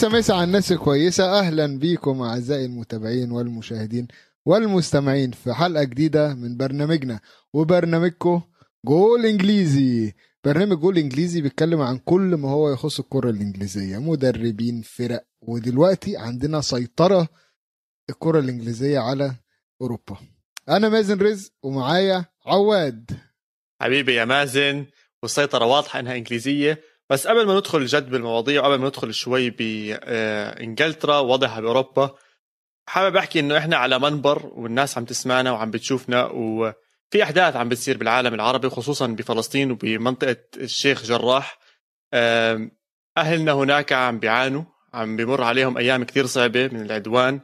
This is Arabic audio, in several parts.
مسا مسا على الناس الكويسة أهلا بيكم أعزائي المتابعين والمشاهدين والمستمعين في حلقة جديدة من برنامجنا. وبرنامجكم جول إنجليزي. برنامج جول إنجليزي بيتكلم عن كل ما هو يخص الكرة الإنجليزية. مدربين فرق. ودلوقتي عندنا سيطرة الكرة الإنجليزية على أوروبا. أنا مازن رزق ومعايا عواد. حبيبي يا مازن والسيطرة واضحة إنها إنجليزية. بس قبل ما ندخل جد بالمواضيع وقبل ما ندخل شوي بانجلترا وضعها بأوروبا حابب أحكي إنه إحنا على منبر والناس عم تسمعنا وعم بتشوفنا وفي أحداث عم بتصير بالعالم العربي خصوصا بفلسطين وبمنطقة الشيخ جراح. أهلنا هناك عم بيعانوا عم بمر عليهم أيام كثير صعبة من العدوان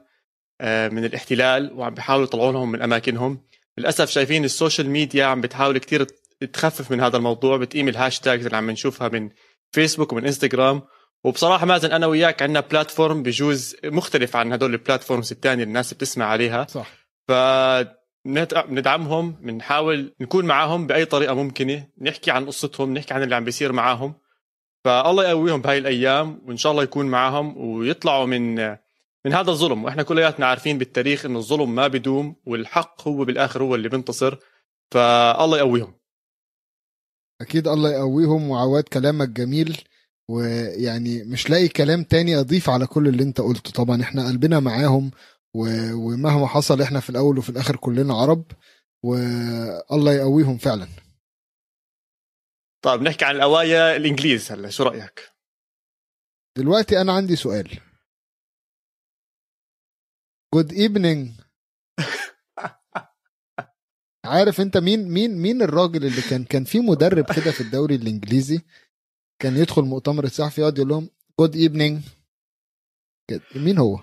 من الاحتلال وعم بيحاولوا يطلعونهم من أماكنهم. للأسف شايفين ال social media عم بتحاول كثير تخفف من هذا الموضوع بتقيم ال hashtags اللي عم نشوفها من فيسبوك ومن انستغرام وبصراحة مازن أنا وياك عندنا platform بجوز مختلف عن هدول ال platforms الثانية الناس بتسمع عليها. صح. ف بندعمهم بنحاول نكون معاهم بأي طريقة ممكنة نحكي عن قصتهم نحكي عن اللي عم بيصير معاهم. فالله يقويهم بهاي الأيام وإن شاء الله يكون معاهم ويطلعوا من من هذا الظلم. وإحنا كلياتنا عارفين بالتاريخ إنه الظلم ما بدوم والحق هو بالآخر هو اللي بينتصر. فالله يقويهم. أكيد الله يقويهم وعواد كلامك جميل ويعني مش لاقي كلام تاني أضيف على كل اللي أنت قلته. طبعا إحنا قلبنا معاهم ومهما حصل إحنا في الأول وفي الآخر كلنا عرب والله يقويهم فعلا. طيب نحكي عن الأوايا الإنجليز هلا شو رأيك؟ دلوقتي أنا عندي سؤال. good evening عارف انت مين مين مين الراجل اللي كان كان في مدرب كده في الدوري الإنجليزي كان يدخل مؤتمر الصحفي يقعد يقول لهم good evening مين هو؟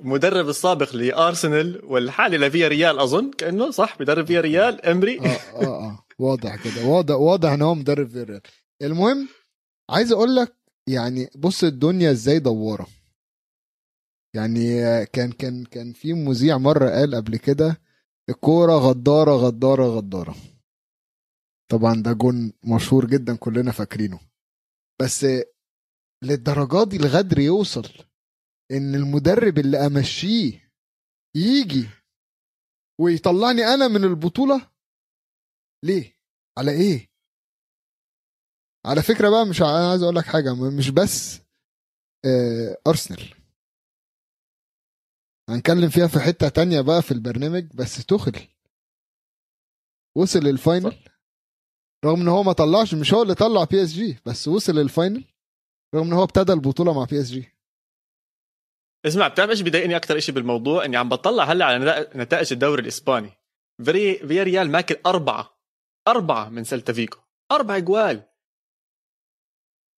مدرب السابق لأرسنال والحالي لفيا ريال أظن كأنه صح بدرب فيا ريال إمري. آه آه آه واضح كده واضح واضح إن هو مدرب فيا ريال المهم عايز أقول لك يعني بص الدنيا إزاي دواره يعني كان كان كان في مذيع مرة قال قبل كده الكورة غدارة غدارة غدارة. طبعا ده جون مشهور جدا كلنا فاكرينه. بس للدرجات دي الغدر يوصل إن المدرب اللي أمشيه يجي ويطلعني أنا من البطولة؟ ليه؟ على إيه؟ على فكرة بقى مش عايز أقول لك حاجة مش بس أرسنال. هنتكلم فيها في حتة تانية بقى في البرنامج بس تخل. وصل لل final. رغم إن هو ما طلعش مش هو اللي طلع PSG بس وصل لل final. رغم إن هو ابتدى البطولة مع PSG اسمع بتعرف إيش بضايقني أكثر شيء بالموضوع؟ إني عم بطلع هلأ على نتائج الدوري الإسباني. فري فيا ريال ماكل أربعة. أربعة من سلتا فيكو أربع جوال.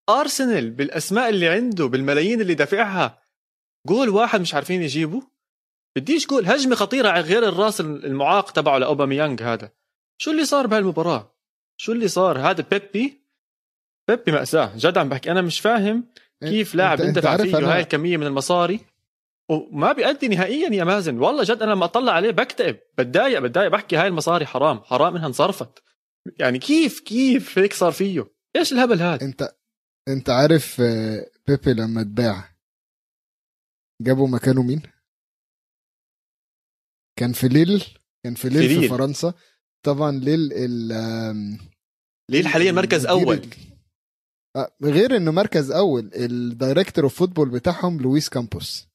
أرسنال بالأسماء اللي عنده بالملايين اللي دافعها جول واحد مش عارفين يجيبوا بديش جول هجمة خطيرة على غير الرأس المعاق تبعه لأوباميانج هذا. شو اللي صار بهالمباراة؟ شو اللي صار؟ هذا بيبي بيبي مأساة. جد عم بحكي. أنا مش فاهم كيف لاعب اندفع فيه أنا... هاي الكمية من المصاري. وما بيأدي نهائيا يا مازن. والله جد أنا لما أطلع عليه بكتئب. بتضايق بتضايق. بحكي هاي المصاري حرام. حرام إنها انصرفت. يعني كيف كيف هيك صار فيه؟ إيش الهبل هذا؟ أنت أنت عارف بيبي لما اتباع جابوا مكانه مين؟ كان في ليل كان في ليل في, ليل. في فرنسا. طبعا ليل ال ليل حاليا مركز أول. غير إنه مركز أول ال director of football بتاعهم لويس كامبوس.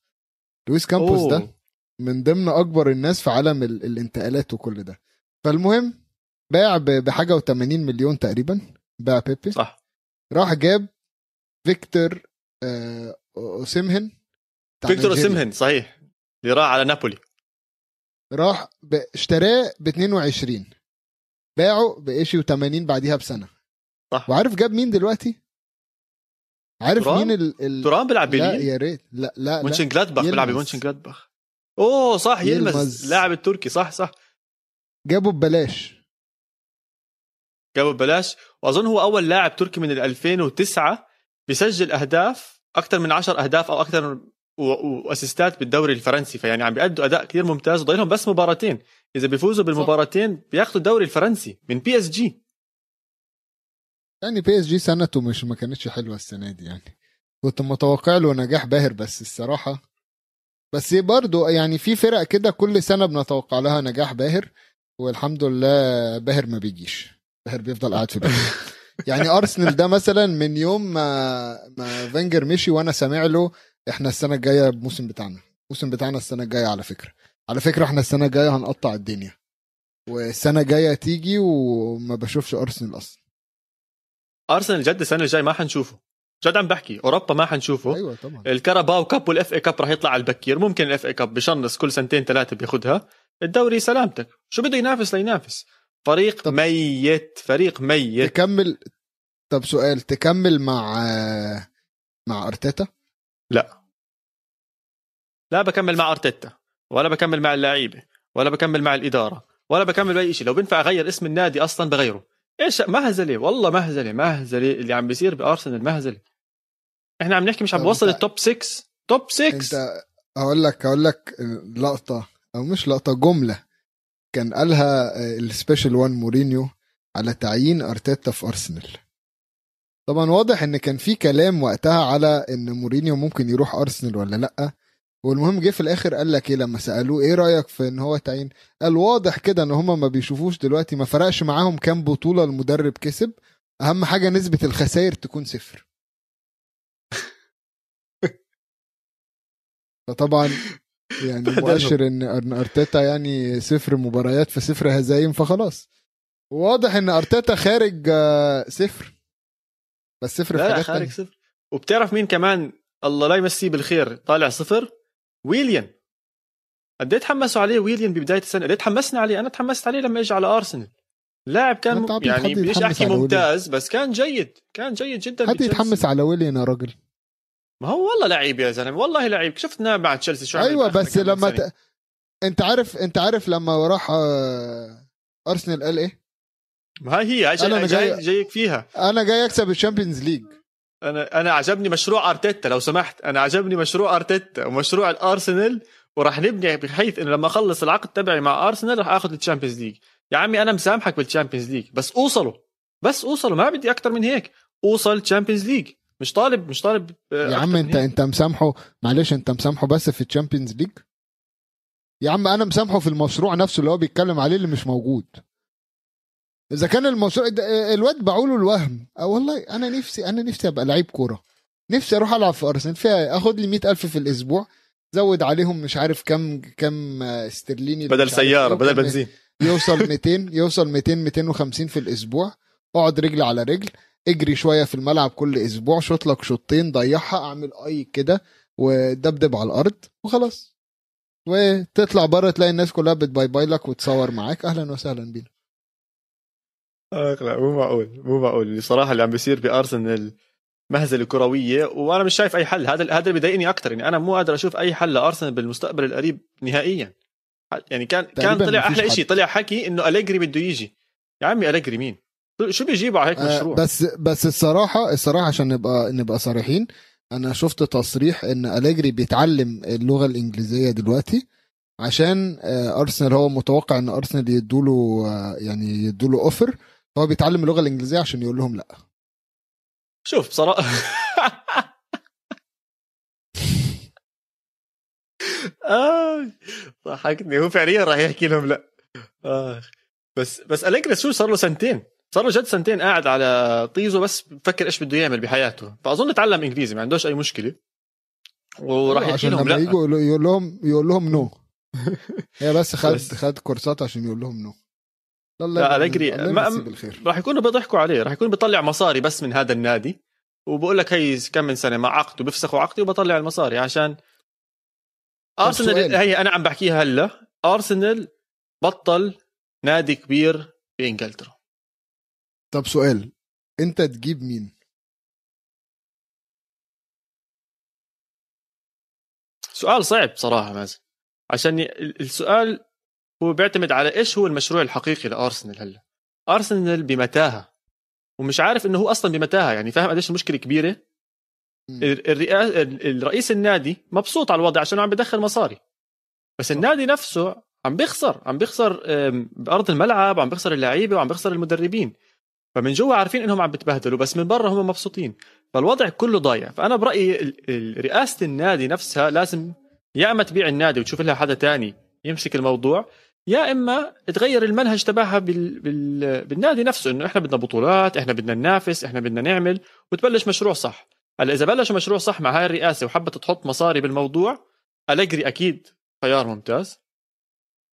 لويس كامبوس أوه. ده من ضمن أكبر الناس في عالم الانتقالات وكل ده. فالمهم باع بحاجة و80 مليون تقريبا باع بيبي. صح. راح جاب فيكتور أوسيمهن فيكتور أوسيمهن صحيح. اللي راح على نابولي. راح. اشتراه ب 22 باعه بإشي و80 بعديها بسنة. صح. وعارف جاب مين دلوقتي؟ عارف ترام؟ مين ال, ال... ترام بيلعب لا يا ريت. لا لا مونشن جلادباخ بيلعب بمونشن جلادباخ أوه صح يلمز, يلمز. اللاعب التركي. صح صح. جابه ببلاش. جابه ببلاش. وأظن هو أول لاعب تركي من ال 2009 بيسجل أهداف أكثر من 10 أهداف أو أكثر وأسيستات بالدوري الفرنسي فيعني عم بيأدوا أداء كثير ممتاز وضايلهم بس مباراتين. إذا بيفوزوا بالمباراتين بياخذوا الدوري الفرنسي من PSG يعني PSG سنته مش ما كانتش حلوة السنة دي يعني. كنت متوقع له نجاح باهر بس الصراحة. بس برضه يعني في فرق كده كل سنة بنتوقع لها نجاح باهر والحمد لله باهر ما بيجيش. باهر بيفضل قاعد في بيته. يعني أرسنال ده مثلا من يوم ما ما فينجر مشي وأنا سامع له إحنا السنة الجاية الموسم بتاعنا. الموسم بتاعنا السنة الجاية على فكرة. على فكرة إحنا السنة الجاية هنقطع الدنيا. والسنة الجاية تيجي وما بشوفش أرسنال أصلا. أرسنال جد السنة الجاي ما حنشوفه. جد عم بحكي. أوروبا ما حنشوفه. أيوه طبعا. ال Carabao Cup وال FA Cup راح يطلع على البكير. ممكن ال FA Cup بشنص كل سنتين ثلاثة بياخذها الدوري سلامتك. شو بده ينافس لينافس. فريق طب- ميت. فريق ميت. تكمل طب سؤال. تكمل مع مع أرتيتا؟ لا. بكمل مع أرتيتا ولا بكمل مع اللعيبة ولا بكمل مع الإدارة ولا بكمل بأي شيء. لو بينفع أغير اسم النادي أصلا بغيره. إيش مهزلة والله مهزلة مهزلة اللي عم بيصير بأرسنال مهزلة. إحنا عم نحكي مش عم بوصل ال top 6 top 6 أنت هقول لك هقول لك لقطة أو مش لقطة جملة كان قالها ال Special One مورينيو على تعيين أرتيتا في أرسنال. طبعا واضح إن كان في كلام وقتها على إن مورينيو ممكن يروح أرسنال ولا لأ. والمهم جه في الآخر قال لك إيه لما سألوه إيه رأيك في إن هو تعيين؟ قال واضح كده إن هما ما بيشوفوش دلوقتي ما فرقش معاهم كام بطولة المدرب كسب. أهم حاجة نسبة الخسائر تكون صفر. فطبعا يعني. مؤشر إن أرتيتا يعني صفر مباريات في صفر هزايم فخلاص. واضح إن أرتيتا خارج آه، صفر. بس صفر لا خارج. صفر. وبتعرف مين كمان؟ الله لا يمسيه بالخير. طالع صفر. ويليان. قد إيه تحمسوا عليه ويليان ببداية السنة؟ قد تحمسنا عليه؟ أنا تحمست عليه لما إجى على أرسنال. لاعب كان م... يعني بديش أحكي ممتاز بس كان جيد. كان جيد جدا حد. يتحمس على ويليان يا راجل؟ ما هو والله لعيب يا زلمة والله لعيب. شفنا مع تشيلسي شو أيوه بس لما. ت... أنت عارف أنت عارف لما راح آه، أرسنال قال إيه؟ ما هي هي أنا جاي جاي, جاي- جايك فيها. أنا جاي أكسب ال Champions League. أنا أنا عجبني مشروع أرتيتا لو سمحت. أنا عجبني مشروع أرتيتا ومشروع الأرسنال وراح نبني بحيث إنه لما أخلص العقد تبعي مع أرسنال راح آخذ ال Champions League. يا عمي أنا مسامحك بال Champions League بس أوصلوا. بس أوصلوا ما بدي أكثر من هيك. أوصل Champions League. مش طالب مش طالب آه، يا عم انت هيك. أنت مسامحه معلش أنت مسامحه بس في ال Champions League؟ يا عم أنا مسامحه في المشروع نفسه اللي هو بيتكلم عليه اللي مش موجود. إذا كان المشروع الواد باعوله الوهم. آه والله أنا نفسي أنا نفسي أبقى لعيب كورة. نفسي أروح ألعب في أرسنال. فيها آخد لي 100000 في الأسبوع. زود عليهم مش عارف كم كم آه، استرليني بدل سيارة بدل بنزين. يوصل 200 يوصل 200 250 في الأسبوع. أقعد رجل على رجل. اجري شوية في الملعب كل أسبوع. شوط لك شوطين ضيعها أعمل أي كده ودبدب على الأرض وخلاص. وتطلع بره تلاقي الناس كلها بتباي باي لك وتصور معاك. أهلا وسهلا بينا. آه لا مو معقول مو معقول. صراحة اللي عم بيصير بارسنال مهزلة كروية وأنا مش شايف أي حل. هذا هذا اللي بيضايقني أكثر يعني أنا مو قادر أشوف أي حل لأرسنال بالمستقبل القريب نهائيا. يعني كان كان طلع أحلى. شيء طلع حكي إنه أليجري بده يجي. يا عمي أليجري مين؟ شو بيجيبوا على هيك آه مشروع؟ بس بس الصراحه الصراحة عشان نبقى نبقى صريحين أنا شفت تصريح إن أليجري بيتعلم اللغة الإنجليزية دلوقتي عشان آه، أرسنال هو متوقع إن أرسنال يدوله آه، يعني يدوله اوفر هو بيتعلم اللغة الإنجليزية عشان يقول لهم لأ. شوف بصراحة آه ضحكني. هو فعليا راح يحكي لهم لأ. آه. بس بس أليجري شو صار له سنتين. صار له جد سنتين قاعد على طيزه بس بفكر إيش بده يعمل بحياته. فأظن تعلم إنجليزي ما عندوش أي مشكلة. وراح يحكي لهم لأ. يجوا يقول- لهم يقول لهم no هي بس خد بس. خد كورسات عشان يقول لهم no لا بالخير. راح يكونوا بيضحكوا عليه. راح يكون بيطلع مصاري بس من هذا النادي. وبقول لك هي كم من سنة مع عقده بيفسخوا عقدي وبطلع المصاري عشان أرسنال. هي أنا عم بحكيها هلا. أرسنال بطل نادي كبير بانجلترا طب سؤال. أنت تجيب مين؟ سؤال صعب صراحة مازن. عشان السؤال هو بيعتمد على إيش هو المشروع الحقيقي لأرسنال هلأ؟ أرسنال بمتاهة. ومش عارف إنه هو أصلا بمتاهة يعني فاهم قديش المشكلة كبيرة؟ الرئيس النادي مبسوط على الوضع عشان عم بدخل مصاري. بس النادي نفسه عم بيخسر عم بيخسر بأرض الملعب وعم بيخسر اللعيبة وعم بيخسر المدربين. فمن جوا عارفين إنهم عم بتبهدلوا بس من برا هم مبسوطين. فالوضع كله ضايع. فأنا برأيي رئاسة النادي نفسها لازم يا أما تبيع النادي وتشوف لها حدا تاني يمسك الموضوع يا إما تغير المنهج تبعها بال... بال... بالنادي نفسه إنه إحنا بدنا بطولات إحنا بدنا ننافس إحنا بدنا نعمل وتبلش مشروع صح. هلأ إذا بلشوا مشروع صح مع هاي الرئاسة وحبت تحط مصاري بالموضوع أليجري أكيد خيار ممتاز.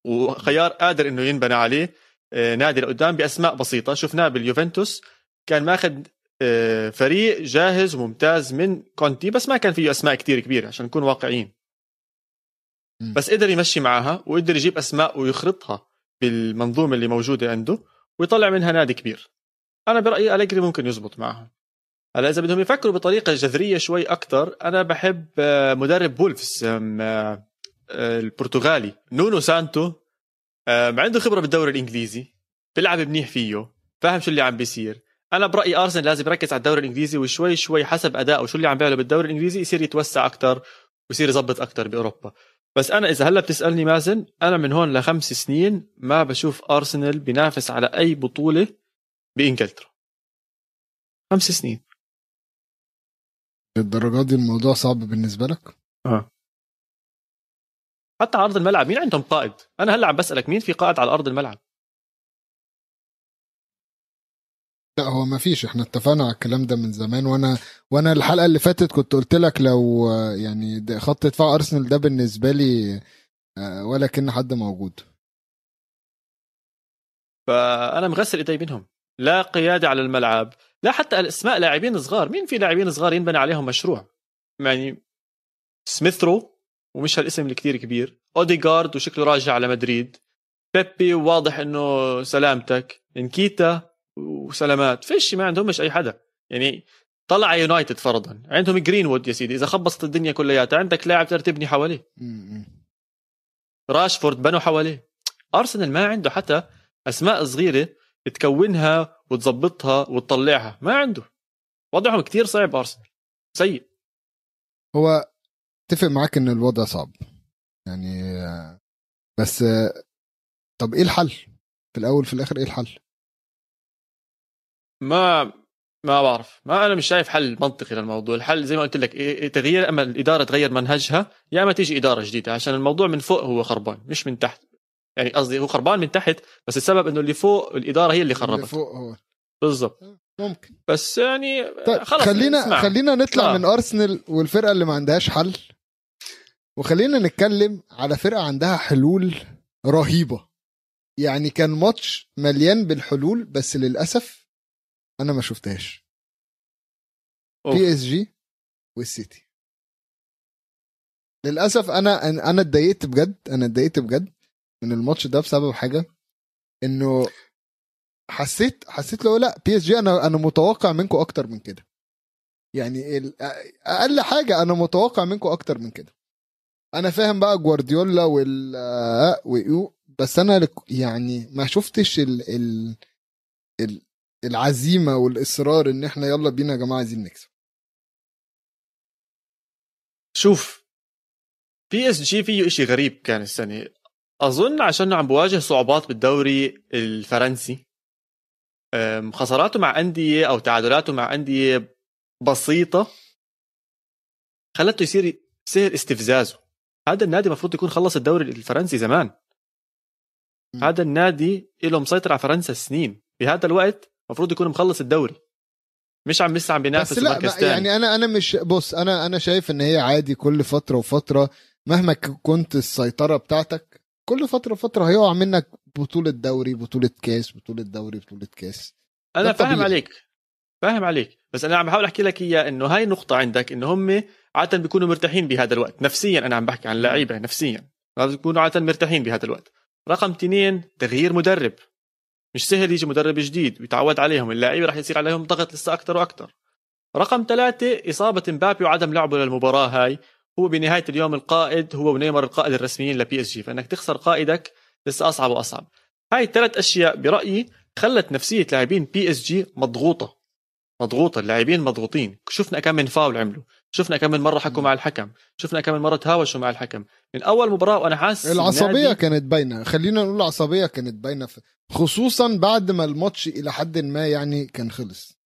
وخيار قادر إنه ينبنى عليه آه، نادي لقدام بأسماء بسيطة. شفناه باليوفنتوس كان ماخذ آه، فريق جاهز وممتاز من كونتي بس ما كان فيه أسماء كتير كبيرة عشان نكون واقعيين. بس قدر يمشي معاها وقدر يجيب أسماء ويخرطها بالمنظومة اللي موجودة عنده ويطلع منها نادي كبير. أنا برأيي أليجري ممكن يزبط معها هلا إذا بدهم يفكروا بطريقة جذرية شوي أكثر أنا بحب آه، مدرب وولفز آه، آه، البرتغالي نونو سانتو. عنده خبرة بالدوري الإنجليزي بيلعب منيح فيه فاهم شو اللي عم بيصير. أنا برأيي أرسنال لازم يركز على الدوري الإنجليزي وشوي شوي حسب ادائه شو اللي عم بيعمله بالدوري الإنجليزي يصير يتوسع أكثر ويصير يظبط أكثر بأوروبا. بس أنا إذا هلأ بتسألني مازن أنا من هون لخمس سنين ما بشوف أرسنال بينافس على أي بطولة بإنجلترا. خمس سنين. للدرجة دي الموضوع صعب بالنسبة لك؟ حتى على ارض الملعب مين عندهم قائد؟ أنا هلأ عم بسألك مين في قائد على أرض الملعب؟ لا هو ما فيش. إحنا اتفقنا على الكلام ده من زمان وأنا وأنا الحلقة اللي فاتت كنت قلت لك لو يعني خط دفاع أرسنال ده بالنسبة لي آه، ولا كأن حد موجود. فأنا مغسل إيدي منهم لا قيادة على الملعب لا حتى الاسماء لاعبين صغار. مين في لاعبين صغار ينبني عليهم مشروع؟ يعني سميثرو ومش هالاسم اللي كتير كبير. أوديغارد وشكله راجع على مدريد. بيبي واضح إنه سلامتك. إنكيتا وسلامات. فيش ما عندهمش أي حدا. يعني طلع يونايتد فرضا. عندهم جرينوود يا سيدي. إذا خبصت الدنيا كلياتها. عندك لاعب تقدر تبني حواليه. راشفورد بنوا حواليه. أرسنال ما عنده حتى أسماء صغيرة تكونها وتظبطها وتطلعها. ما عنده. وضعهم كتير صعب أرسنال. سيء. هو اتفق معاك إن الوضع صعب. يعني آه، بس آه، طب إيه الحل؟ في الأول في الآخر إيه الحل؟ ما ما بعرف. ما أنا مش شايف حل منطقي للموضوع. الحل زي ما قلت لك إيه- إيه تغيير أما الإدارة تغير منهجها يا أما تيجي إدارة جديدة عشان الموضوع من فوق هو خربان مش من تحت. يعني قصدي هو خربان من تحت بس السبب إنه اللي فوق الإدارة هي اللي اللي خربت. فوق هو. بالضبط. ممكن. بس يعني طيب خلص خلينا اسمع. خلينا نطلع آه. من أرسنال والفرقة اللي ما عندهاش حل وخلينا نتكلم على فرقة عندها حلول رهيبة. يعني كان ماتش مليان بالحلول بس للأسف أنا ما شفتهاش. بي اس جي والسيتي للأسف أنا أنا اتضايقت بجد أنا اتضايقت بجد من الماتش ده بسبب حاجة إنه حسيت حسيت لو لأ بي اس جي أنا أنا متوقع منكم أكتر من كده. يعني أقل حاجة أنا متوقع منكم أكتر من كده. أنا فاهم بقى جوارديولا وال بس أنا يعني ما شفتش ال ال ال العزيمة والإصرار إن إحنا يلا بينا يا جماعة عايزين نكسب. شوف بي إس جي فيه إشي غريب كان السنة. أظن عشان عم بواجه صعوبات بالدوري الفرنسي خساراته مع أندية أو تعادلاته مع أندية بسيطة خلته يصير سهل استفزازه. هذا النادي المفروض يكون خلص الدوري الفرنسي زمان. م. هذا النادي له مسيطر على فرنسا سنين. بهذا الوقت المفروض يكون مخلص الدوري. مش عم لسه عم بينافس بس لا تاني. يعني أنا أنا مش بص أنا أنا شايف إن هي عادي كل فترة وفترة مهما كنت السيطرة بتاعتك كل فترة وفترة هيقع منك بطولة دوري بطولة كاس بطولة دوري بطولة كاس. أنا فاهم طبيعي. عليك. فاهم عليك. بس أنا عم بحاول أحكي لك إياه إنه هاي نقطة عندك إنه هم عادة بيكونوا مرتاحين بهذا الوقت نفسيا أنا عم بحكي عن لعيبة نفسيا. لازم يكونوا عادة مرتاحين بهذا الوقت. رقم اثنين تغيير مدرب. مش سهل يجي مدرب جديد ويتعود عليهم اللعيبه رح يصير عليهم ضغط لسه أكثر وأكثر. رقم ثلاثة إصابة مبابي وعدم لعبه للمباراة هاي. هو بنهاية اليوم القائد هو ونيمار القائد الرسميين لبي اس جي فإنك تخسر قائدك لسه أصعب وأصعب. هاي الثلاث أشياء برأيي خلت نفسية لاعبين بي اس جي مضغوطة. مضغوطة اللاعبين مضغوطين. شفنا كم من فاول عملوا. شفنا كم من مرة حكوا مع الحكم. شفنا كم من مرة تهاوشوا مع الحكم. من أول مباراة وأنا حاسس العصبية النادي- كانت باينة. خلينا نقول العصبية كانت باينة في- خصوصا بعد ما الماتش إلى حد ما يعني كان خلص.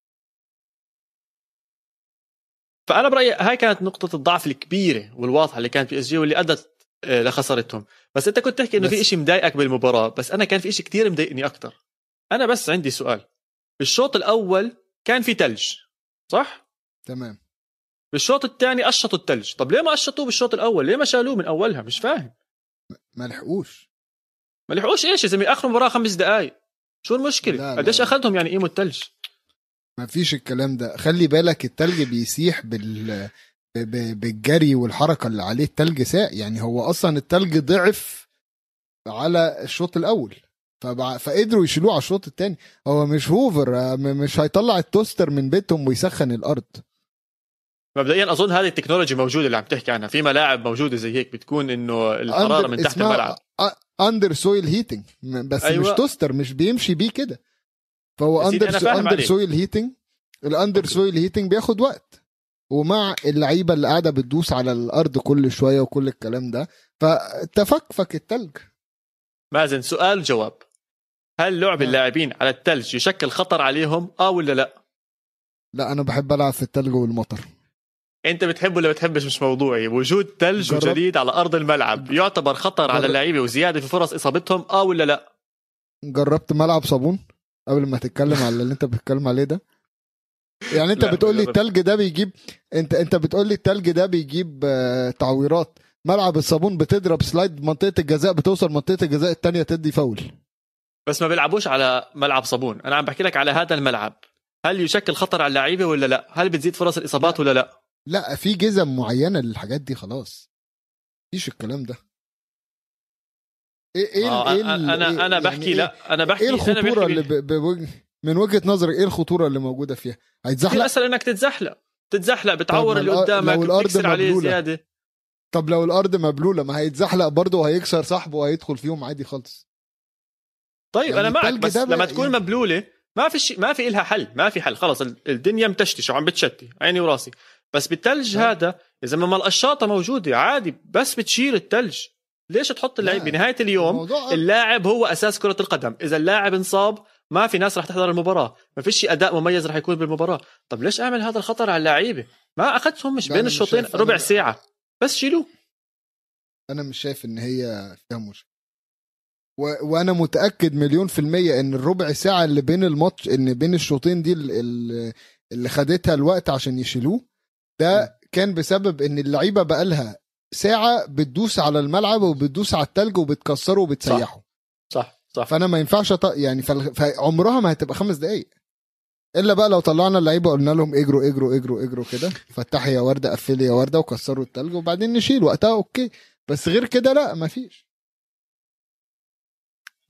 فأنا برأيي هاي كانت نقطة الضعف الكبيرة والواضحة اللي كانت بي إس جي واللي أدت آه، لخسارتهم. بس أنت كنت تحكي إنه في إشي مضايقك بالمباراة بس أنا كان في إشي كتير مضايقني أكثر أنا بس عندي سؤال. بالشوط الأول كان في تلج صح؟ تمام. بالشوط الثاني قشطوا التلج. طب ليه ما قشطوه بالشوط الأول؟ ليه ما شالوه من أولها؟ مش فاهم. ما لحقوش. ما لحقوش إيش يا زلمة؟ آخر مباراة خمس دقائق شو المشكلة. قديش اخذهم يعني قيموا التلج؟ ما فيش الكلام ده. خلي بالك التلج بيسيح بال بالجري والحركة اللي عليه التلج ساق يعني هو أصلا التلج ضعف على الشوط الأول. فبع... فقدروا يشيلوه على الشوط الثاني. هو مش هوفر آه، مش هيطلع التوستر من بيتهم ويسخن الأرض. مبدئيا أظن هذه التكنولوجيا موجودة اللي عم تحكي عنها. في ملاعب موجودة زي هيك بتكون إنه الحراره من تحت الملعب. under soil heating بس أيوة. مش toaster مش بيمشي بيه كده. فهو under under. soil heating ال under. soil heating بياخد وقت. ومع اللعيبة اللي قاعدة بتدوس على الأرض كل شوية وكل الكلام ده. فتفكفك التلج. مازن سؤال جواب. هل لعب نعم. اللاعبين على الثلج يشكل خطر عليهم آه ولا لا؟ لا أنا بحب ألعب في التلج والمطر. انت بتحب ولا بتحبش؟ مش موضوعي. وجود ثلج. وجليد على أرض الملعب. يعتبر خطر على جرب. اللعيبة وزيادة في فرص إصابتهم آه ولا لا؟ جربت ملعب صابون قبل ما تتكلم على اللي انت بتتكلم عليه ده؟ يعني انت بتقول لي. التلج ده بيجيب انت انت بتقول لي التلج ده بيجيب آه، تعويرات. ملعب الصابون بتضرب سلايد منطقة الجزاء بتوصل منطقة الجزاء الثانية تدي فاول. بس ما بيلعبوش على ملعب صابون. أنا عم بحكي لك على هذا الملعب. هل يشكل خطر على اللعيبة ولا لا؟ هل بتزيد فرص الإصابات ولا لا؟ لا في جزم معينة للحاجات دي خلاص. مفيش الكلام ده. إيه إيه آه إيه أنا ال- أنا, يعني بحكي ايه- لا أنا بحكي إيه أنا بحكي الخطوره اللي ب... من وجهة نظرك إيه الخطورة اللي موجودة فيها؟ هيتزحلق؟ اسهل إنك تتزحلق. تتزحلق بتعور اللي قدامك لو عليه مبلولة. زيادة. طب لو الأرض مبلولة ما هيتزحلق برضه وهيكسر صاحبه وهيدخل فيهم عادي خالص. طيب يعني أنا معك بس لما تكون يعني- مبلولة ما في شيء ما في إلها حل ما في حل. خلص ال- الدنيا متشتشه وعم بتشتي؟ عيني وراسي. بس بالثلج لا. هذا إذا ما القشاطه موجودة عادي بس بتشيل الثلج ليش تحط اللعيب لا. بنهاية اليوم اللاعب هو أساس كرة القدم؟ إذا اللاعب انصاب ما في ناس رح تحضر المباراة. ما فيش أداء مميز رح يكون بالمباراة. طب ليش أعمل هذا الخطر على اللعيبة؟ ما أخذتهم مش بين أنا الشوطين أنا ربع ب- ساعة. بس شيلوه. أنا مش شايف إن هي فيها مشكلة. و... وأنا متأكد مليون في المية إن الربع ساعة اللي بين الماتش ان بين الشوطين دي ال- ال- اللي خدتها الوقت عشان يشيلوه ده كان بسبب إن اللعيبة بقالها ساعة بتدوس على الملعب وبتدوس على التلج وبتكسره وبتسيحه. صح. صح فأنا ما ينفعش أط... يعني. فعمرها ما هتبقى خمس دقايق. إلا بقى لو طلعنا اللعيبة قلنا لهم اجروا اجروا اجروا اجروا كده. فتحي يا وردة قفلي يا وردة وكسروا التلج وبعدين نشيل. وقتها أوكي. بس غير كده لا ما فيش.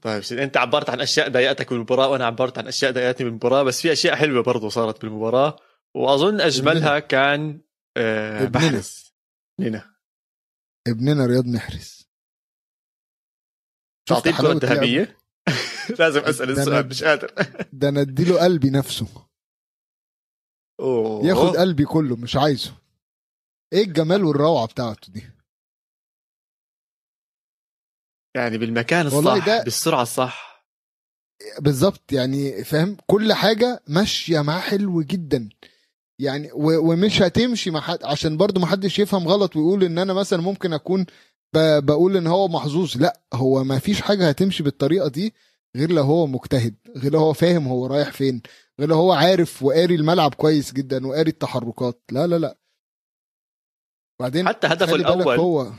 طيب سيدي أنت عبرت عن أشياء ضايقتك بالمباراه وأنا عبرت عن أشياء ضايقتني بالمباراه بس في أشياء حلوة برضو صارت بالمباراة. وأظن أجملها كان آه ابننا. لنا ابننا رياض محرز. تعطيه الكره؟ الذهبيه لازم أسأل السؤال مش قادر. ده أنا أديله قلبي نفسه. أوه. ياخد قلبي كله مش عايزه. إيه الجمال والروعة بتاعته دي؟ يعني بالمكان الصح ده- بالسرعة الصح. بالظبط يعني فاهم؟ كل حاجة ماشية معاه حلو جدا. يعني ومش هتمشي مع حد عشان برضو ما حدش يفهم غلط ويقول إن أنا مثلا ممكن أكون بقول إن هو محظوظ. لأ هو ما فيش حاجة هتمشي بالطريقة دي غير لو هو مجتهد غير لو هو فاهم هو رايح فين غير لو هو عارف وقاري الملعب كويس جدا وقاري التحركات. لا لا لا. بعدين حتى هدفه الأول. هو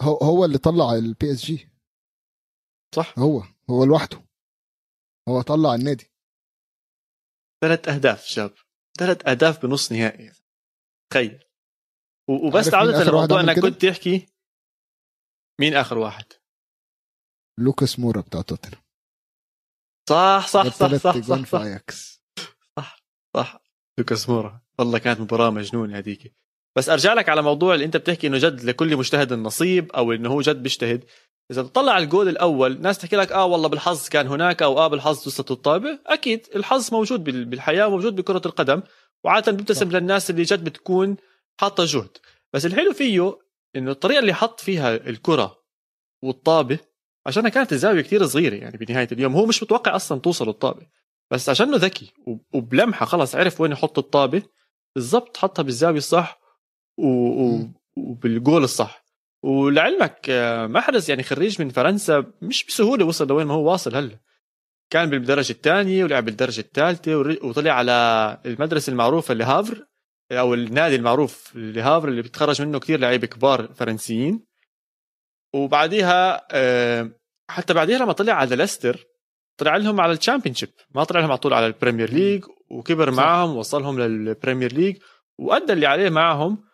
هو هو اللي طلع البي اس جي صح. هو هو لوحده. هو طلع النادي. ثلاث أهداف شاب. ثلاث أهداف بنص نهائي. تخيل. وبس عارف مين عودة آخر واحد لموضوع عمل إنك؟ كنت تحكي؟ مين آخر واحد؟ لوكاس مورا بتاع توتنهام. صح صح صح صح صح, في صح, أياكس. صح. لوكاس مورا. والله كانت مباراة مجنونة هذيك. بس أرجع لك على موضوع اللي أنت بتحكي إنه جد لكل مجتهد النصيب أو إنه هو جد بيجتهد. إذا بتطلع على الجول الأول ناس تحكي لك آه والله بالحظ كان هناك أو آه بالحظ وصلت الطابة. أكيد الحظ موجود بال- بالحياة وموجود بكرة القدم وعادة بيبتسم صح. للناس اللي جد بتكون حاطة جهد. بس الحلو فيه إنه الطريقة اللي حط فيها الكرة والطابة عشانها كانت الزاوية كتير صغيرة يعني بنهاية اليوم. هو مش متوقع أصلا توصل الطابه بس عشانه ذكي وب- وبلمحة خلص عرف وين يحط الطابة بالضبط حطها بالزاوية الصح و... و... وبالجول الصح. ولعلمك آه، محرز يعني خريج من فرنسا مش بسهولة وصل لوين ما هو واصل هلا. كان بالدرجة الثانية ولعب بالدرجة الثالثة وطلع على المدرسة المعروفة اللي هافر أو النادي المعروف اللي هافر اللي بتخرج منه كثير لعيبة كبار فرنسيين. وبعديها آه، حتى بعديها لما طلع على ليستر طلع لهم على الشامبيونشيب ما طلع لهم على طول على البريمير ليج وكبر صح. معهم وصلهم للبريمير ليج وأدى اللي عليه معهم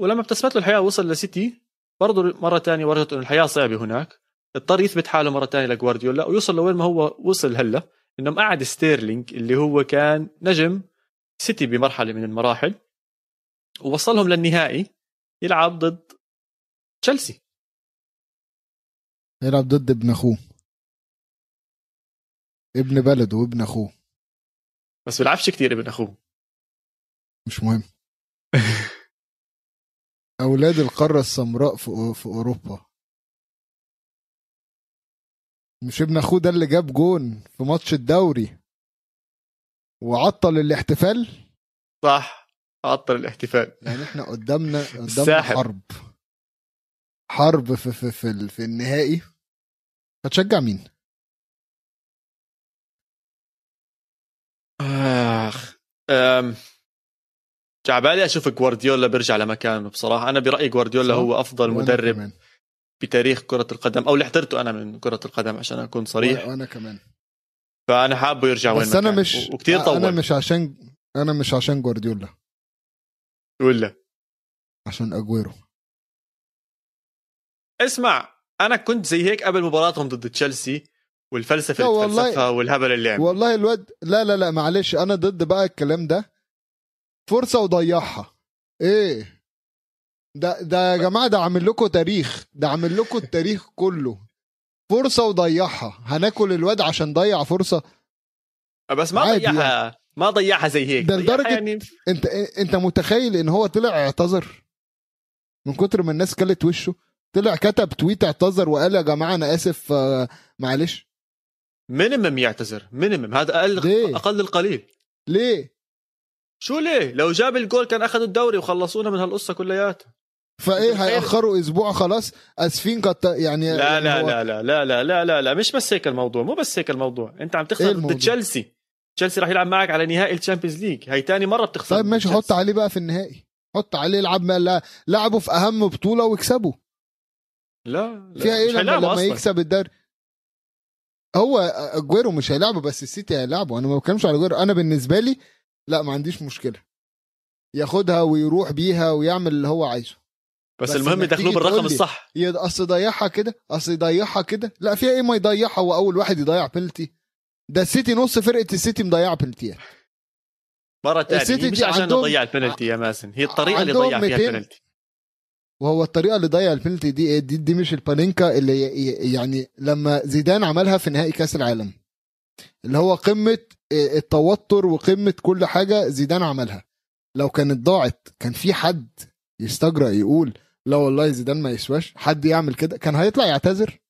ولما ابتسمت له الحياة وصل لسيتي برضه مرة ثانية ورجت إنه الحياة صعبة هناك. اضطر يثبت حاله مرة ثانية لجوارديولا ويوصل لوين ما هو وصل هلأ إنه مقعد ستيرلينج اللي هو كان نجم سيتي بمرحلة من المراحل ووصلهم للنهائي يلعب ضد تشيلسي. يلعب ضد ابن أخوه. ابن بلده وابن أخوه. بس بيلعبش كتير ابن أخوه. مش مهم. أولاد القارة السمراء في في أوروبا. مش ابن أخوه ده اللي جاب جون في ماتش الدوري؟ وعطل الاحتفال؟ صح عطل الاحتفال. يعني إحنا قدامنا قدامنا حرب. حرب في في في, في النهائي. هتشجع مين؟ آخ أم... جعبالي أشوف جوارديولا بيرجع لمكانه بصراحة. أنا برأيي جوارديولا هو أفضل مدرب كمان. بتاريخ كرة القدم أو اللي حضرته أنا من كرة القدم عشان أكون صريح. وأنا كمان. فأنا حابه يرجع وين بس أنا مش وكثير طول أنا مش عشان أنا مش عشان جوارديولا. ولا عشان أجويرو. اسمع أنا كنت زي هيك قبل مباراتهم ضد تشيلسي والفلسفة اللي تفلسفها والهبل اللي عمل والله الواد لا لا لا معلش أنا ضد بقى الكلام ده. فرصة وضيعها. إيه. ده ده يا جماعة ده عامل لكم تاريخ. ده عامل لكم التاريخ كله. فرصة وضيعها. هناكل الواد عشان ضيع فرصة؟ بس ما ضيعها. يعني. ما ضيعها زي هيك. ده لدرجة يعني... أنت أنت متخيل إن هو طلع اعتذر؟ من كتر ما الناس كلت وشه؟ طلع كتب تويت اعتذر وقال يا جماعة أنا آسف آه، معلش. minimum يعتذر. minimum هذا أقل ليه؟ أقل القليل. ليه؟ شو ليه؟ لو جاب الجول كان اخذوا الدوري وخلصونا من هالقصة كلياتها. فإيه هيأخروا أسبوع خلاص؟ أسفين قد يعني لا لا, لا لا لا لا لا لا لا مش بس هيك الموضوع مو بس هيك الموضوع. أنت عم تخسر ضد تشيلسي. تشيلسي راح يلعب معك على نهائي ال Champions League. هي تاني مرة بتخسر طيب ماشي حط عليه بقى في النهائي. حط عليه يلعب ما لعبوا في أهم بطولة ويكسبوا لا, لا فيها إيه لما, لما يكسب الدوري؟ هو أجويرو مش هيلعبه بس السيتي هيلعبه. أنا ما بتكلمش على أجويرو. أنا بالنسبة لي لا ما عنديش مشكلة. ياخدها ويروح بيها ويعمل اللي هو عايزه. بس, بس المهم يدخلوه بالرقم الصح. أصل يضيعها كده أصل يضيعها كده. لا فيها إيه ما يضيعها هو أول واحد يضيع بنالتي ده السيتي نص فرقة السيتي مضيعة بنالتيات مرة ثانية مش عشان نضيع البنالتي يا ماسن هي الطريقة اللي ضيع فيها البنالتي وهو الطريقة اللي ضيع البنالتي دي, دي دي مش البانينكا اللي يعني لما زيدان عملها في نهائي كأس العالم. اللي هو قمة التوتر وقمة كل حاجة زيدان عملها. لو كانت ضاعت كان في حد يستجرأ يقول لا والله زيدان ما يسواش حد يعمل كده كان هيطلع يعتذر.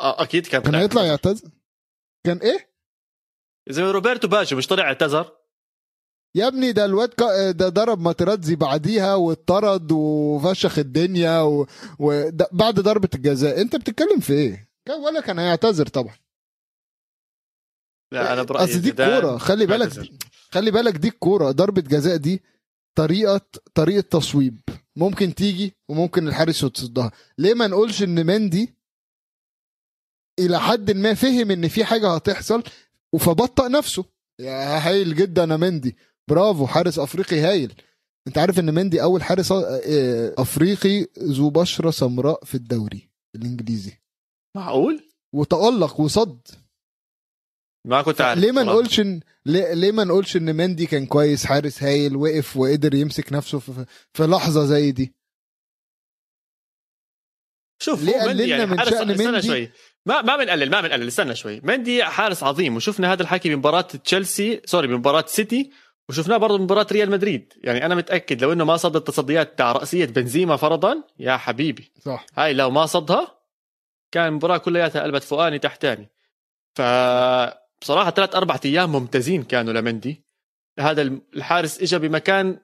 آه أكيد كان كان هيطلع يعتذر. كان إيه؟ زي روبرتو باجو مش طلع اعتذر؟ يا ابني ده الواد ده ضرب ماتراتزي بعديها واتطرد وفشخ الدنيا و... بعد ضربة الجزاء. أنت بتتكلم في إيه؟ ولا كان هيعتذر طبعا. لا أنا برأيي أصل دي الكورة. خلي بالك خلي بالك دي الكورة ضربة جزاء دي طريقة طريقة تصويب. ممكن تيجي وممكن الحارس يتصدها. ليه ما نقولش إن مندي إلى حد ما فهم إن في حاجة هتحصل فبطأ نفسه؟ يا هايل جدا يا مندي. برافو حارس أفريقي هايل. أنت عارف إن مندي أول حارس آه، أفريقي ذو بشرة سمراء في الدوري الإنجليزي. معقول؟ وتألق وصد. ما كنت عارف ليه ما نقولش ان ليه, ما نقولش إن مندي كان كويس حارس هايل وقف وقدر يمسك نفسه في, في لحظة زي دي؟ شوف ليه قللنا يعني من شأن مندي؟ شوي. ما ما بنقلل ما بنقلل استنى شوي. مندي حارس عظيم وشفنا هذا الحكي بمباراة تشيلسي سوري بمباراة سيتي وشفناه برضه بمباراة ريال مدريد. يعني أنا متأكد لو إنه ما صد التصديات تاع رأسية بنزيما فرضا يا حبيبي. صح. هاي لو ما صدها كان المباراه كلياتها قلبت فوقاني تحتاني ف بصراحة ثلاث أربع أيام ممتازين كانوا لمندي. هذا الحارس اجى بمكان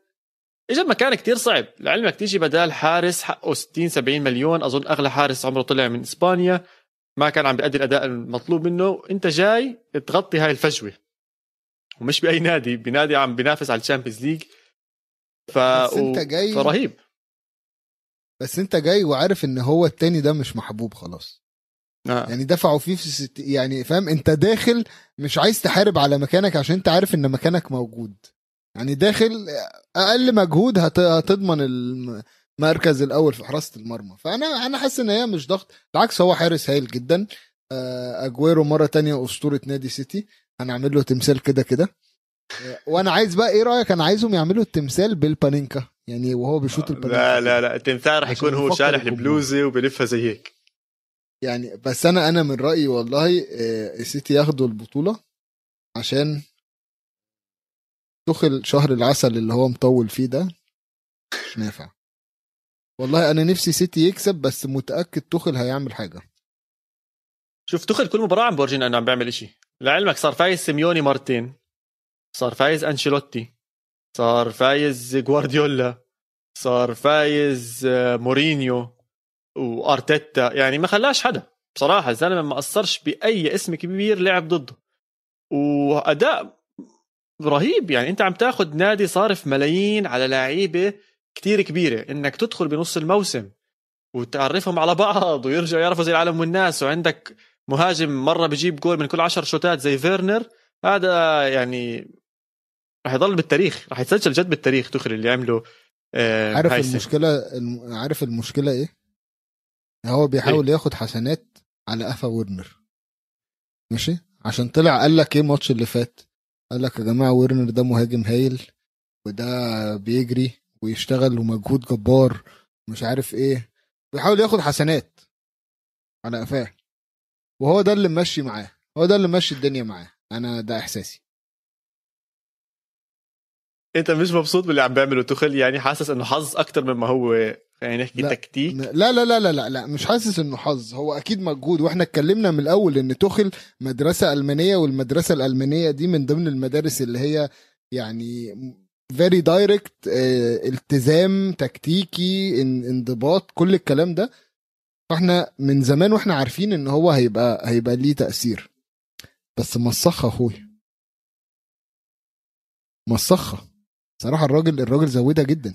اجى بمكان كتير صعب. لعلمك تيجي بدال حارس حقه 60 70 مليون. أظن أغلى حارس عمره طلع من إسبانيا. ما كان عم بيأدي الأداء المطلوب منه. أنت جاي تغطي هاي الفجوة. ومش بأي نادي. بنادي عم بينافس على ال Champions League. ف بس أنت جاي فرهيب. بس أنت جاي وعارف إن هو التاني ده مش محبوب خلاص. آه. يعني دفعوا فيه في ست... يعني فاهم انت داخل مش عايز تحارب على مكانك عشان انت عارف ان مكانك موجود. يعني داخل أقل مجهود هت... هتضمن المركز الأول في حراسة المرمى. فأنا أنا حاسس إن هي مش ضغط بالعكس هو حارس هايل جدا. آه، أجويرو مرة تانية أسطورة نادي سيتي. هنعمل له تمثال كده كده. آه، وأنا عايز بقى إيه رأيك؟ أنا عايزهم يعملوا التمثال بالبانينكا. يعني وهو بيشوط البانينكا لا لا لا التمثال عشان يكون هو الجمهور. البلوزه وبلفها زي هيك. يعني بس أنا أنا من رأيي والله آه، السيتي ياخدوا البطولة عشان دخل شهر العسل اللي هو مطول فيه ده مش نافع. والله أنا نفسي سيتي يكسب بس متأكد توخيل هيعمل حاجة. شوف توخيل كل مباراة عم بورجينا إنه عم بيعمل إشي. لعلمك صار فايز سيميوني مرتين. صار فايز أنشيلوتي. صار فايز جوارديولا. صار فايز آه، مورينيو. وأرتيتا يعني ما خلاش حدا. بصراحة الزلمه ما قصرش بأي اسم كبير لعب ضده. وأداء رهيب يعني أنت عم تاخذ نادي صارف ملايين على لعيبة كتير كبيرة. إنك تدخل بنص الموسم وتعرفهم على بعض ويرجعوا يعرفوا زي العالم والناس وعندك مهاجم مرة بجيب جول من كل عشر شوتات زي فيرنر هذا يعني رح يضل بالتاريخ. رح يتسجل جد بالتاريخ تخل اللي عمله آه، عارف. المشكلة الم... عارف المشكلة إيه؟ هو بيحاول ياخد حسنات على قفا ورنر. ماشي؟ عشان طلع قال لك إيه الماتش اللي فات؟ قال لك يا جماعة ورنر ده مهاجم هايل وده بيجري ويشتغل ومجهود جبار مش عارف إيه. بيحاول ياخد حسنات على قفاه. وهو ده اللي ماشي معاه. هو ده اللي ماشي الدنيا معاه. أنا ده إحساسي. أنت مش مبسوط باللي عم بيعمله توخيل يعني حاسس إنه حظ أكتر مما هو يعني نحكي لا. تكتيك. لا لا لا لا لا لا مش حاسس إنه حظ. هو أكيد مجهود وإحنا اتكلمنا من الأول إن توخيل مدرسة ألمانية والمدرسة الألمانية دي من ضمن المدارس اللي هي يعني very direct التزام تكتيكي إن- انضباط كل الكلام ده. فإحنا من زمان وإحنا عارفين إن هو هيبقى هيبقى ليه تأثير. بس مسخه أخويا. مسخه صراحة الراجل الراجل زودها جدا.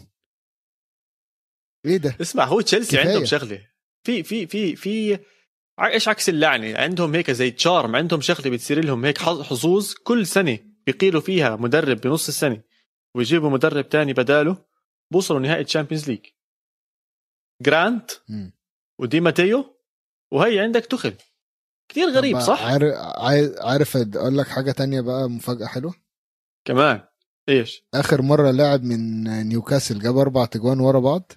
إيه ده؟ اسمع هو تشيلسي. عندهم شغلة. في في في في إيش عكس اللعنة؟ عندهم هيك زي تشارم عندهم شغلة بتصير لهم هيك حظ- حظوظ كل سنة بيقيلوا فيها مدرب بنص السنة ويجيبوا مدرب تاني بداله بوصلوا نهائي Champions League جرانت. ودي ماتيو وهي عندك توخيل. كثير غريب صح؟ عارف عارف أقول لك حاجة تانية بقى مفاجأة حلوة؟ كمان. إيش؟ آخر مرة لاعب من نيوكاسل جاب أربع تجوان ورا بعض.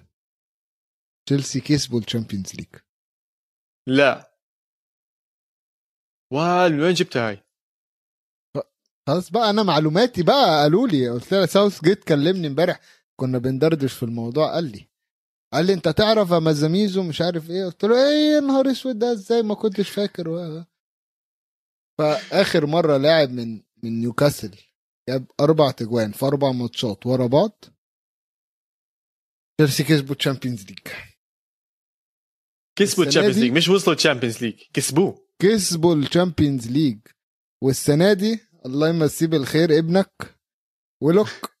تشيلسي كسبوا ال Champions League لا. وال وين جبتها هاي؟ خلاص بقى أنا معلوماتي بقى قالوا لي قلت له ساوث جيت كلمني امبارح كنا بندردش في الموضوع قال لي قال لي أنت تعرف يا ميزاميزو مش عارف إيه؟ قلت له إيه يا نهار أسود ده إزاي ما كنتش فاكر؟ و... فآخر مرة لاعب من من نيوكاسل جاب أربع تجوان في أربع ماتشات ورا بعض. تشيلسي كسبوا الشامبيونز ليج كسبوا الشامبيونز ليج مش وصلوا الشامبيونز ليج كسبوه. كسبوا ال Champions League والسنة دي الله يمسيه بالخير ابنك ويلوك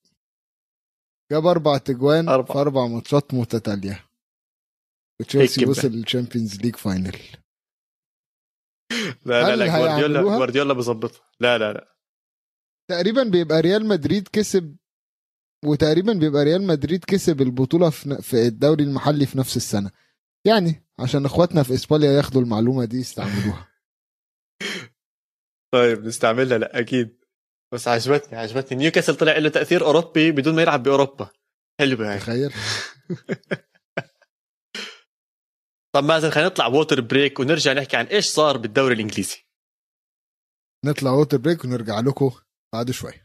جاب أربع تجوان أربعة. في أربع ماتشات متتالية. وتشيلسي وصل لل Champions League final لا لا لا جوارديولا؟ جوارديولا بظبطها لا لا لا. تقريبا بيبقى ريال مدريد كسب وتقريبا بيبقى ريال مدريد كسب البطولة في الدوري المحلي في نفس السنة. يعني عشان اخواتنا في إسبانيا ياخدوا المعلومة دي يستعملوها. طيب نستعملها لا أكيد. بس عجبتني عجبتني. نيوكاسل طلع له تأثير أوروبي بدون ما يلعب بأوروبا. حلوة هاي تخيل. طب مازن خلينا نطلع water break ونرجع نحكي عن إيش صار بالدوري الإنجليزي. نطلع water break ونرجع لكم بعد شوية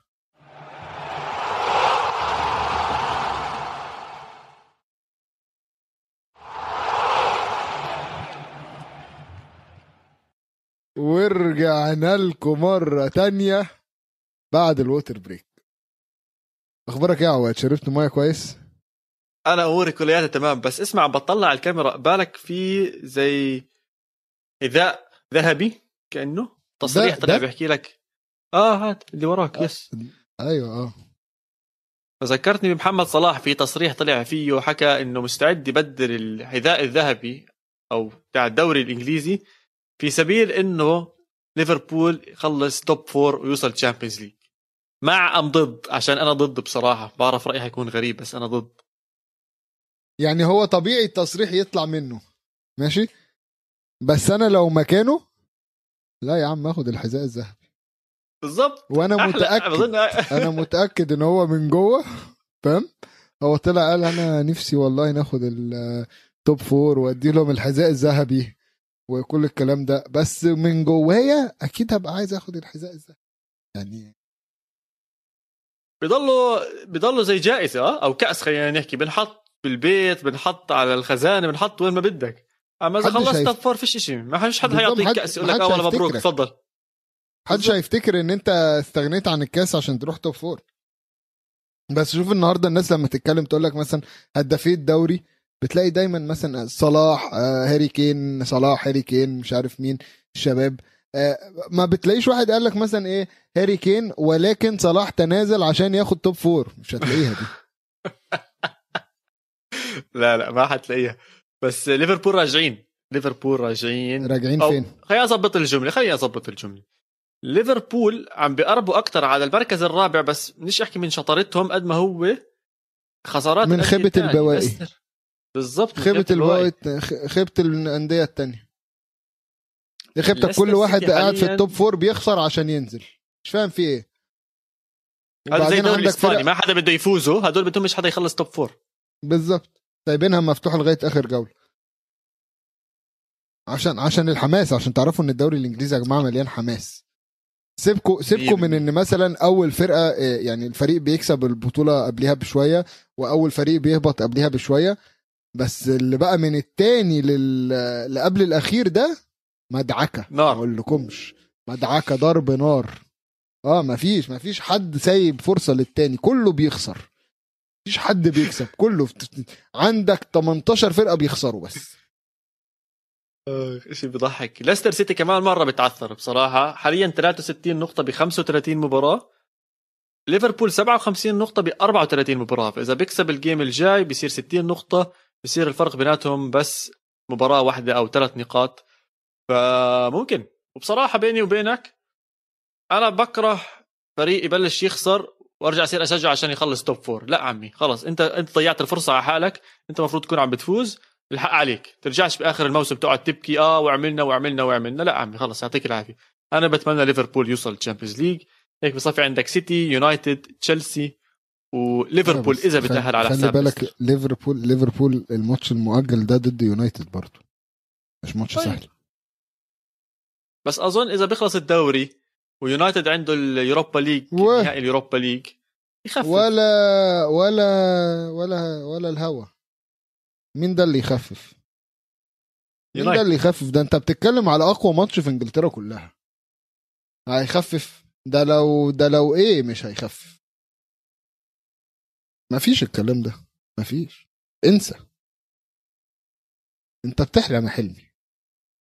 ورجعنا لكم مرة تانية بعد ال water break. أخبارك إيه يا عواد؟ شربت ميه كويس؟ أنا أموري كلياتها تمام بس اسمع بطلع على الكاميرا. بالك في زي حذاء ذهبي؟ كأنه تصريح طلع؟ بيحكي لك. آه هات اللي وراك آه. yes. أيوه آه. فذكرتني بمحمد صلاح في تصريح طلع فيه وحكى إنه مستعد يبدل الحذاء الذهبي أو بتاع الدوري الإنجليزي في سبيل إنه ليفربول يخلص top four ويوصل Champions League مع ام ضد عشان أنا ضد بصراحة. بعرف رأيي حيكون غريب بس أنا ضد. يعني هو طبيعي التصريح يطلع منه. ماشي؟ بس أنا لو مكانه لا يا عم آخد الحذاء الذهبي. بالضبط. وأنا أحلى- متأكد. أنا متأكد إن هو من جوه فاهم؟ هو طلع قال أنا نفسي والله ناخد ال top four وادي لهم الحذاء الذهبي. وكل الكلام ده. بس من جوايا أكيد هبقى عايز آخد الحذاء الذهبي. يعني بيضلوا بيضلوا زي جائزة آه؟ أو كأس خلينا نحكي. بنحط بالبيت بنحط على الخزانة بنحط وين ما بدك. أما إذا حدش خلصت top four فيش شيء ما فيش حد حيعطيك حد- كأس يقول لك آه والله مبروك. تفضل. محدش هيفتكر إن أنت استغنيت عن الكأس عشان تروح top four بس شوف النهارده الناس لما تتكلم تقول لك مثلا هدافي الدوري؟ بتلاقي دايما مثلا صلاح آه، هاري كين صلاح هاري كين مش عارف مين الشباب. آه، ما بتلاقيش واحد قال لك مثلا إيه هاري كين ولكن صلاح تنازل عشان ياخد top four مش هتلاقيها دي. لا لا ما حتلاقيها. بس ليفربول راجعين. ليفربول راجعين. راجعين فين؟ خليني اضبط الجملة خليني اضبط الجملة. ليفربول عم بيقربوا أكثر على المركز الرابع بس مش أحكي من شطارتهم قد ما هو خسارات من التانية. البواقي. خيبة البواقي. البواقي خيبة الأندية التانية. دي خيبتك كل واحد قاعد في ال top four بيخسر عشان ينزل. مش فاهم في إيه. هذا زي الدوري عندك الإسباني فرق ما حدا بده يفوزوا هدول بدهم مش حدا يخلص top four بالظبط. سايبينها مفتوحة لغاية آخر جولة. عشان عشان الحماس عشان تعرفوا إن الدوري الإنجليزي يا جماعة مليان حماس. سيبكوا سيبكوا من إن مثلا أول فرقة آه، يعني الفريق بيكسب البطولة قبلها بشوية وأول فريق بيهبط قبلها بشوية بس اللي بقى من التاني لل... اللي قبل الأخير ده مدعكة. ما نار. أقول لكمش. مدعكة ضرب نار. آه مفيش مفيش حد سايب فرصة للتاني. كله بيخسر. مفيش حد بيكسب. كله عندك 18 فرقة بيخسروا بس. شيء بيضحك. ليستر سيتي كمان مرة بتعثر بصراحة. حاليا 63 نقطة ب 35 مباراة. ليفربول 57 نقطة ب 34 مباراة، فإذا بيكسب الجيم الجاي بصير 60 نقطة، بصير الفرق بيناتهم بس مباراة واحدة أو ثلاث نقاط، فممكن، وبصراحة بيني وبينك أنا بكره فريق يبلش يخسر وأرجع أصير أشجع عشان يخلص top four، لا عمي خلص أنت أنت ضيعت الفرصة على حالك، أنت المفروض تكون عم بتفوز، الحق عليك، ترجعش بآخر الموسم تقعد تبكي آه وعملنا وعملنا وعملنا، لا عمي خلص يعطيك العافية. أنا بتمنى ليفربول يوصل Champions League هيك بصفي عندك سيتي يونايتد تشيلسي. وليفربول إذا خلي- بتأهل على خلي حساب بالك ليستر. ليفربول ليفربول الماتش المؤجل ده ضد يونايتد برضه مش ماتش طيب. سهل. بس أظن إذا بيخلص الدوري ويونايتد عنده ال Europa League و- نهائي ال Europa League يخفف. ولا ولا ولا ولا الهوا. مين ده اللي يخفف؟ مين ده. اللي يخفف؟ ده أنت بتتكلم على أقوى ماتش في إنجلترا كلها. هيخفف؟ ده لو ده لو إيه مش هيخفف. مفيش الكلام ده. مفيش. انسى. انت بتحلم يا حلمي.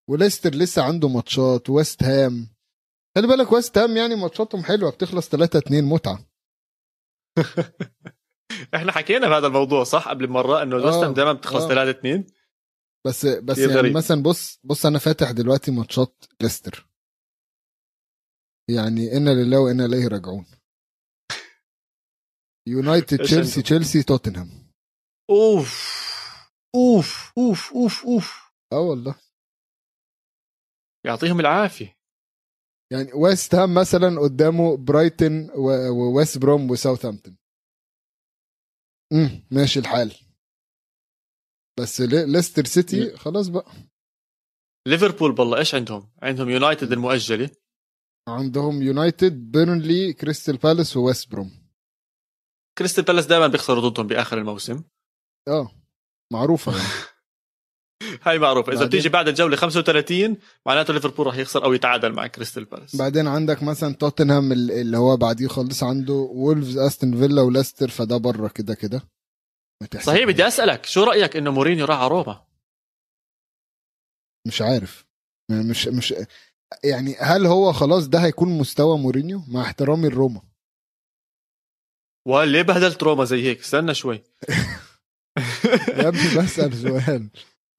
وليستر لسه عنده ماتشات ويست هام. خلي بالك ويست هام يعني ماتشاتهم حلوة بتخلص 3 2 متعة. إحنا حكينا بهذا الموضوع صح؟ قبل مرة إنه آه، الوست هام دائما بتخلص آه. 3 2 بس بس يعني غريب. مثلا بص بص أنا فاتح دلوقتي ماتشات ليستر. يعني إنا لله وإنا إليه راجعون. يونايتد تشيلسي؟ تشيلسي توتنهام اوف اوف اوف اوف اوف آه والله. يعطيهم العافية. يعني ويست هام مثلا قدامه برايتن وويست بروم وساوثهامبتون امم ماشي الحال. بس لي- ليستر سيتي خلاص بقى. ليفربول بالله إيش عندهم؟ عندهم يونايتد المؤجلة. عندهم يونايتد بيرنلي كريستال بالاس وويست بروم كريستال بالاس دائما بيخسروا ضدهم بآخر الموسم. آه معروفة. يعني هاي معروفة. إذا بتيجي بعد الجولة 35 معناته ليفربول راح يخسر أو يتعادل مع كريستال بالاس. بعدين عندك مثلا توتنهام ال- اللي هو بعديه خالص عنده وولفز أستون فيلا وليستر فده بره كده كده. صحيح بدي أسألك شو رأيك إنه مورينيو راح على روما؟ مش عارف. مش مش يعني هل هو خلاص ده هيكون مستوى مورينيو؟ مع احترامي لروما. وليه بهدلت روما زي هيك؟ استنى شوي. يا ابني بسأل سؤال.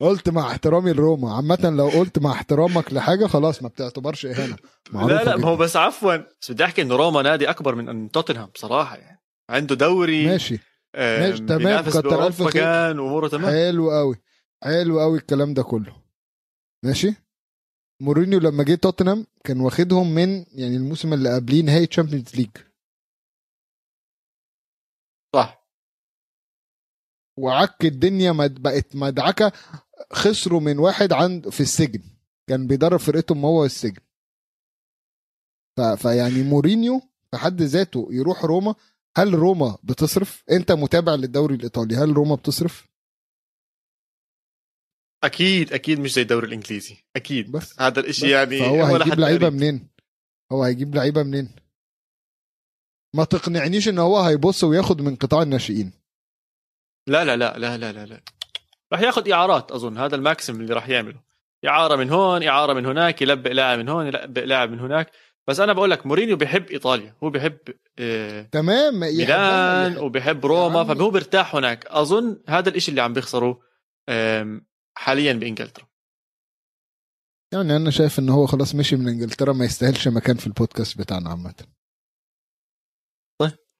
قلت مع احترامي لروما. عامة لو قلت مع احترامك لحاجة خلاص ما بتعتبرش إهانة. لا لا ما هو. بس عفوا. بس بدي أحكي إنه روما نادي أكبر من توتنهام بصراحة يعني. عنده دوري ماشي. ماشي، تمام، كتر ألف خير. كان وأموره تمام. حلو قوي حلو قوي الكلام ده كله. ماشي؟ مورينيو لما جه توتنهام كان واخدهم من يعني الموسم اللي قبليه نهائي Champions League صح وعك الدنيا مد- بقت مدعكة. خسروا من واحد عند في السجن. كان بيدرب فرقتهم هو السجن ف... فيعني مورينيو في حد ذاته يروح روما. هل روما بتصرف؟ انت متابع للدوري الإيطالي هل روما بتصرف؟ أكيد أكيد مش زي الدوري الإنجليزي. أكيد. بس هذا الإشي بس. يعني فهو ولا هيجيب لعيبة. منين؟ هو هيجيب لعيبة منين؟ ما تقنعنيش إن هو هيبص وياخد من قطاع الناشئين. لا لا لا لا لا لا لا. راح ياخذ إعارات أظن هذا ال maximum اللي راح يعمله. إعارة من هون إعارة من هناك يلبق لاعب من هون يلبق لاعب من هناك. بس أنا بقول لك مورينيو بيحب إيطاليا هو بيحب آه، تمام ميلان وبيحب روما. فهو بيرتاح هناك. أظن هذا الإشي اللي عم بيخسره حاليا بإنجلترا. يعني أنا شايف ان هو خلاص مشي من إنجلترا ما يستاهلش مكان في البودكاست بتاعنا عامة.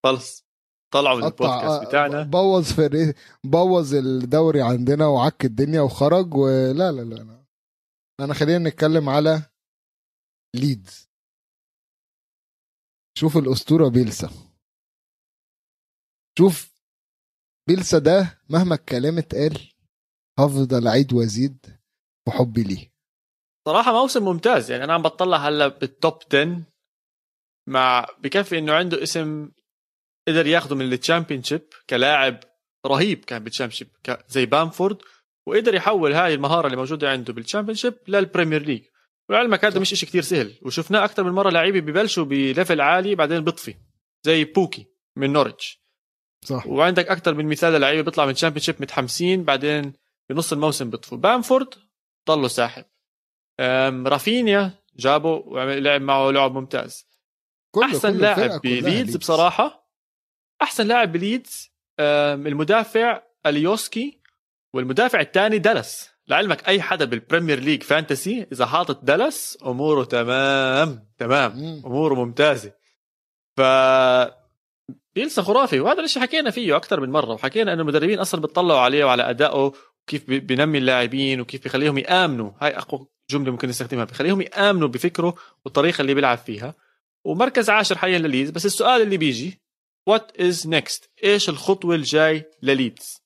خلص. طلعوا من البودكاست بتاعنا. بوظ فريق بوظ الدوري عندنا وعك الدنيا وخرج ولا لا لا لا أنا خلينا نتكلم على ليدز شوف الأسطورة بيلسا. شوف بيلسا ده مهما الكلام اتقال هفضل أعيد وأزيد في حبي ليه. صراحة موسم ممتاز يعني أنا عم بطلع هلأ بال top 10 مع بكفي إنه عنده اسم قدر ياخده من ال Champion كلاعب رهيب كان بال Champion زي بامفورد وقدر يحول هاي المهارة اللي موجودة عنده بال Championship لل Premier League ولعلمك هذا مش إشي كتير سهل. وشفناه أكثر من مرة لعيبة ببلشوا ب level عالي بعدين بيطفي زي بوكي من نورتش صح. وعندك أكثر من مثال للعيبه بيطلع من Champion متحمسين بعدين بنص الموسم بيطفوا. بامفورد ضله ساحب. رافينيا جابه ولعب معه لعب ممتاز. كله أحسن كل الفرقة لاعب بليدز ليدز. بصراحة أحسن لاعب بليدز المدافع أليوسكي والمدافع الثاني دالاس. لعلمك أي حدا بال Premier League Fantasy إذا حاطط دالاس أموره تمام تمام. أموره ممتازة. ف بيلسا خرافي وهذا الشيء حكينا فيه أكثر من مرة وحكينا إنه المدربين أصلا بيطلعوا عليه وعلى أدائه وكيف بي- بينمي اللاعبين وكيف بيخليهم يآمنوا. هاي أقوى جملة ممكن نستخدمها بيخليهم يآمنوا بفكره والطريقة اللي بيلعب فيها. ومركز عاشر حاليا لليدز بس السؤال اللي بيجي what is next إيش الخطوة الجاي لليدز؟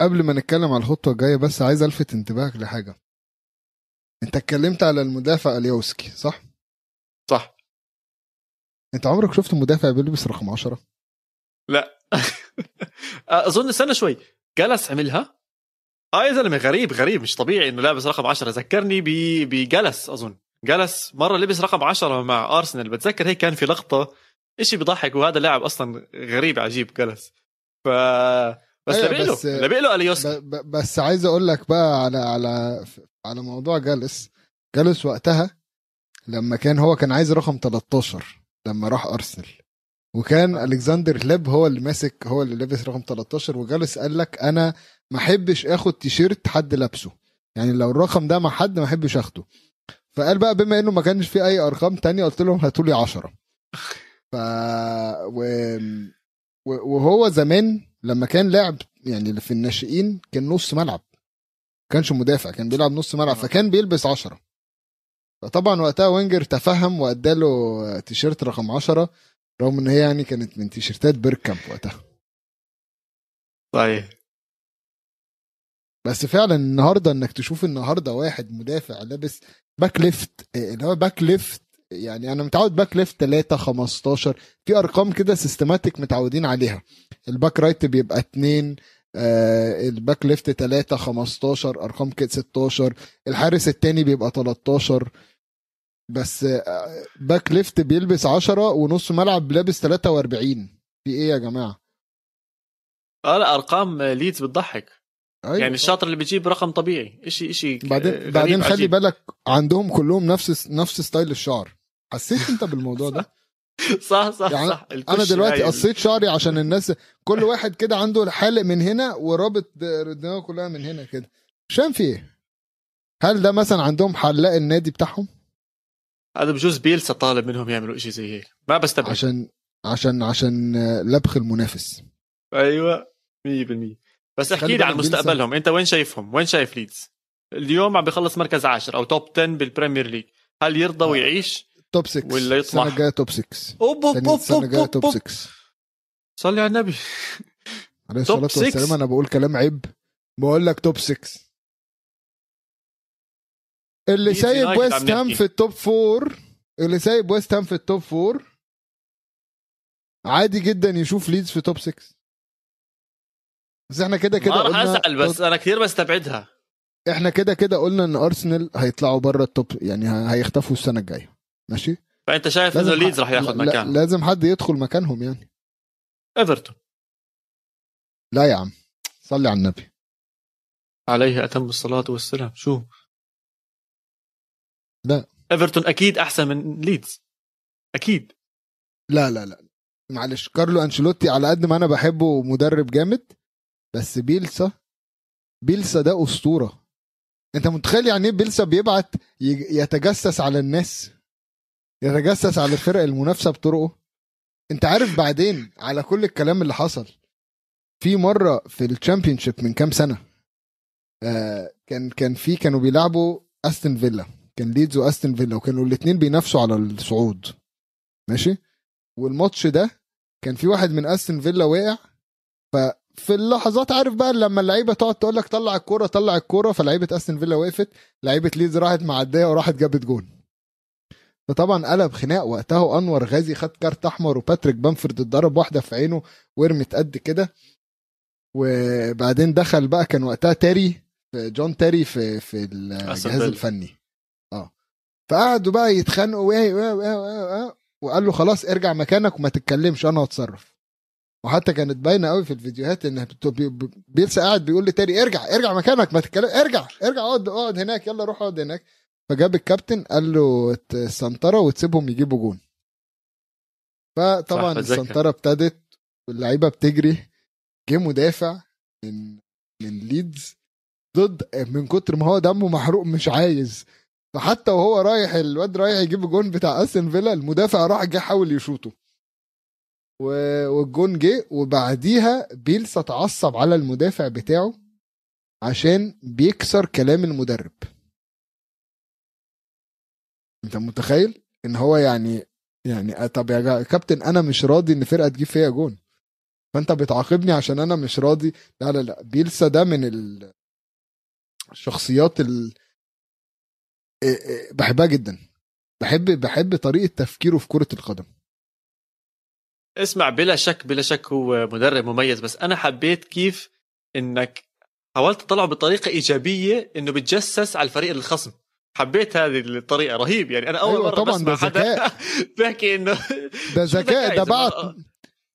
قبل ما نتكلم على الخطوة الجاية بس عايز ألفت انتباهك لحاجة. أنت اتكلمت على المدافع اليوسكي صح؟ صح. أنت عمرك شفت مدافع بيلبس رقم 10 أظن استنى شوي. جلس عملها؟ آه يا زلمة غريب غريب. مش طبيعي إنه لابس رقم 10 ذكرني بجلس أظن. جلس مرة لبس رقم 10 مع أرسنال. بتذكر هيك كان في لقطة إشي بيضحك؟ وهذا لاعب أصلا غريب عجيب جلس. ف بس أيوة، بس-. اليوسكي. بس عايز أقول لك بقى على على على موضوع جالاس. جالاس وقتها لما كان هو كان عايز رقم 13 لما راح أرسنال. وكان ألكسندر هليب هو اللي ماسك هو اللي لابس رقم 13 وجالاس قال لك أنا ما أحبش آخد تيشيرت حد لابسه. يعني لو الرقم ده مع حد ما أحبش آخده. فقال بقى بما إنه ما كانش في أي أرقام تانية قلت لهم هاتوا لي 10 ف و... و- وهو زمان لما كان لاعب يعني في الناشئين كان نص ملعب. كانش مدافع كان بيلعب نص ملعب آه. فكان بيلبس 10 فطبعا وقتها وينجر تفهم وأداله تيشيرت رقم 10 رغم إن هي يعني كانت من تيشيرتات بيركامب وقتها. صحيح بس فعلا النهارده إنك تشوف النهارده واحد مدافع لابس back left إيه، اللي هو back left يعني أنا متعود back left 3 15 في أرقام كده systematic متعودين عليها. ال back right بيبقى 2 آه ال back left 3 15 أرقام كده 16 الحارس التاني بيبقى 13 بس آه back left بيلبس 10 ونص ملعب لابس 43 في إيه يا جماعة؟ آه لا أرقام ليدز بتضحك. أيوة يعني الشاطر اللي بيجيب رقم طبيعي شيء شيء بعدين بعدين خلي بالك عندهم كلهم نفس نفس style الشعر. حسيت انت بالموضوع ده؟ صح صح يعني صح. أنا دلوقتي قصيت شعري عشان الناس كل واحد كده عنده حالق من هنا ورابط دماغه كلها من هنا كده. فاهم في إيه؟ هل ده مثلا عندهم حلاق النادي بتاعهم؟ هذا بجوز بيلسا طالب منهم يعملوا شيء زي هيك. ما بستبعد. عشان عشان عشان لبخ المنافس. أيوه 100% بس احكي لي عن مستقبلهم. انت وين شايفهم؟ وين شايف ليدز؟ اليوم عم بيخلص مركز عاشر أو top 10 بال Premier League هل يرضى ويعيش؟ top 6 ولا يطمح؟ السنة الجاية top 6 أوب أوب أوب السنة الجاية top 6 صلي على النبي. عليه الصلاة والسلام أنا بقول كلام عيب. بقول لك top 6 اللي سايب ويست هام في ال top 4 اللي سايب ويست هام في ال top 4 عادي جدا يشوف ليدز في top 6 بس إحنا كده كده ما راح أسأل بس أنا كثير بستبعدها. إحنا كده كده قلنا إن أرسنال هيطلعوا بره ال top يعني هيختفوا السنة الجاية. ماشي؟ فأنت شايف إنه ليدز راح ياخذ مكان لازم حد يدخل مكانهم يعني. ايفرتون لا يا عم صلي على النبي. عليه أتم الصلاة والسلام. شو؟ لا. ايفرتون أكيد أحسن من ليدز أكيد. لا لا لا. معلش كارلو أنشيلوتي على قد ما أنا بحبه مدرب جامد بس بيلسا بيلسا ده أسطورة. أنت متخيل يعني إيه بيلسا بيبعت يتجسس على الناس؟ يتجسس على الفرق المنافسة بطرقه؟ أنت عارف بعدين على كل الكلام اللي حصل في مرة في ال Championship من كام سنة آه كان كان في كانوا بيلعبوا أستون فيلا كان ليدز وأستون فيلا وكانوا الاثنين بينافسوا على الصعود. ماشي؟ والماتش ده كان في واحد من أستون فيلا وقع ففي اللحظات عارف بقى لما اللعيبة تقعد تقول لك طلع الكورة طلع الكورة فلعيبة استون فيلا وقفت لعيبة ليدز راحت معدية وراحت جابت جون. فطبعا قلب خناق وقتها وأنور غازي خد كارت أحمر وباتريك بامفورد اتضرب واحدة في عينه ورمت قد كده. وبعدين دخل بقى كان وقتها تيري جون تاري في في الجهاز الفني. آه. فقعدوا بقى يتخانقوا وقال له خلاص ارجع مكانك وما تتكلمش أنا هتصرف. وحتى كانت باينة قوي في الفيديوهات إن بيلسا قاعد بيقول لتاري ارجع ارجع مكانك ما تتكلم ارجع ارجع اقعد اقعد هناك يلا روح اقعد هناك. فجاب الكابتن قال له السنترة وتسيبهم يجيبوا جون. فطبعا السنترة ابتدت واللعيبة بتجري. جه مدافع من من ليدز ضد من كتر ما هو دمه محروق مش عايز. فحتى وهو رايح الواد رايح يجيب جون بتاع أستون فيلا المدافع راح جه حاول يشوطه. والجون جه وبعديها بيلسا اتعصب على المدافع بتاعه عشان بيكسر كلام المدرب. انت متخيل؟ ان هو يعني يعني طب يا كابتن أنا مش راضي إن فرقة تجيب فيا جون. فأنت بتعاقبني عشان أنا مش راضي. لا لا لا بيلسا ده من الشخصيات ال... بحبها جدا. بحب بحب طريقة تفكيره في كرة القدم. اسمع بلا شك بلا شك هو مدرب مميز بس أنا حبيت كيف إنك حاولت تطلعه بطريقة إيجابية إنه بتجسس على الفريق الخصم. حبيت هذه الطريقة رهيب يعني أنا أول أيوة مرة طبعا بسمع حدا بحكي إنه ده ذكاء ده بعت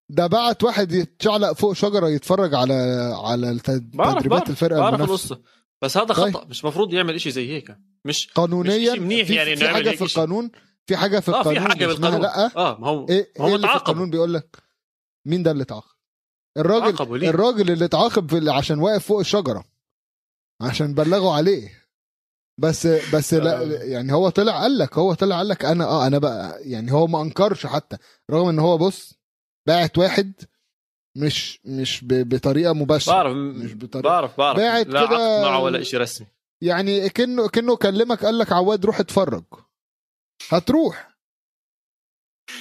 ده بعت واحد يتشعلق فوق شجرة يتفرج على على تدريبات الفرقة بعرف القصة. بس هذا خطأ طيب. مش مفروض يعمل إشي زي هيك. مش قانونيا مش منيح في يعني في حاجة في القانون؟ في حاجة في آه القانون في حاجة بالقانون لأ؟ آه ما هو إيه ما هو إيه القانون بيقول لك؟ مين ده اللي اتعاقب؟ الراجل الراجل اللي اتعاقب في عشان واقف فوق الشجرة. عشان بلغوا عليه. بس بس لا يعني هو طلع قال لك هو طلع قال لك أنا آه أنا بقى يعني هو ما أنكرش حتى. رغم إن هو بص باعت واحد مش مش بطريقة مباشرة. بعرف مش بطريقة. بعرف بعرف. باعت لا عقد معه ولا شيء رسمي. يعني كانه كأنه كلمك قال لك عواد روح اتفرج. هتروح.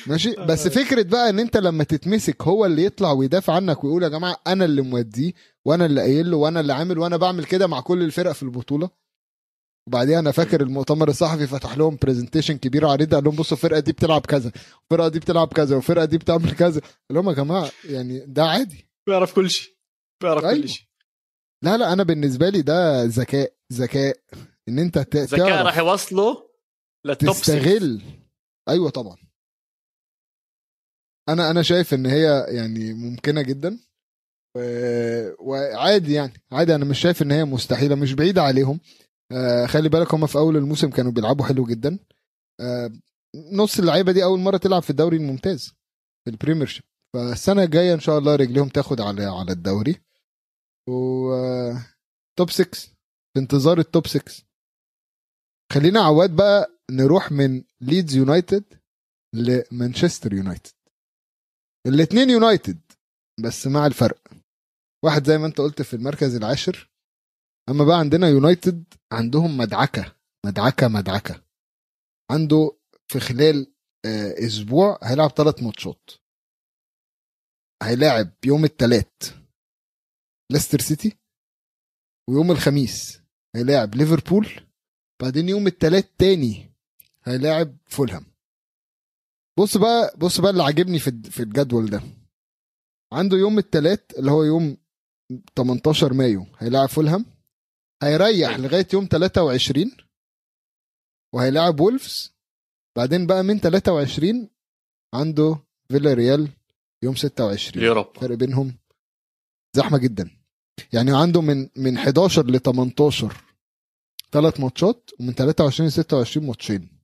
ماشي؟ بس فكرة بقى إن أنت لما تتمسك هو اللي يطلع ويدافع عنك ويقول يا جماعة أنا اللي موديه وأنا اللي قايل له وأنا اللي عامل وأنا بعمل كده مع كل الفرق في البطولة. وبعديها أنا فاكر المؤتمر الصحفي فتح لهم برزنتيشن كبير عريضه قال لهم بصوا الفرقة دي بتلعب كذا الفرقة دي بتلعب كذا والفرقه دي بتعمل كذا. قال لهم يا جماعة يعني ده عادي. بيعرف كل شيء بيعرف. كل شيء. لا لا أنا بالنسبة لي ده ذكاء ذكاء. إن أنت ذكاء راح يوصله تستغل. أيوه طبعا. أنا أنا شايف إن هي يعني ممكنة جدا. وعادي يعني. عادي أنا مش شايف إن هي مستحيلة مش بعيده عليهم. آه، خلي بالك هم في أول الموسم كانوا بيلعبوا حلو جدا. آه، نص اللعيبة دي أول مرة تلعب في الدوري الممتاز في ال Premiership. فالسنة الجاية إن شاء الله رجليهم تاخد على على الدوري. و آه، top 6 في انتظار ال top 6 خلينا عواد بقى. نروح من ليدز يونايتد لمانشستر يونايتد الاثنين يونايتد بس مع الفرق. واحد زي ما انت قلت في المركز العاشر. أما بقى عندنا يونايتد عندهم مدعكة مدعكة مدعكة. عنده في خلال آه، أسبوع هيلعب ثلاث ماتشات. هيلاعب يوم الثلاث ليستر سيتي ويوم الخميس هيلاعب ليفربول بعدين يوم الثلاث تاني هيلاعب فولهام. بص بقى بص بقى اللي عاجبني في في الجدول ده. عنده يوم الثلاث اللي هو يوم 18 مايو. هيلاعب فولهام. هيريح. لغاية يوم 23 وهيلاعب وولفز. بعدين بقى من 23 عنده فيلا ريال يوم 26 ال Europa فرق بينهم زحمة جدا. يعني عنده من من 11 ل 18 ثلاث ماتشات ومن 23 ل 26 ماتشين.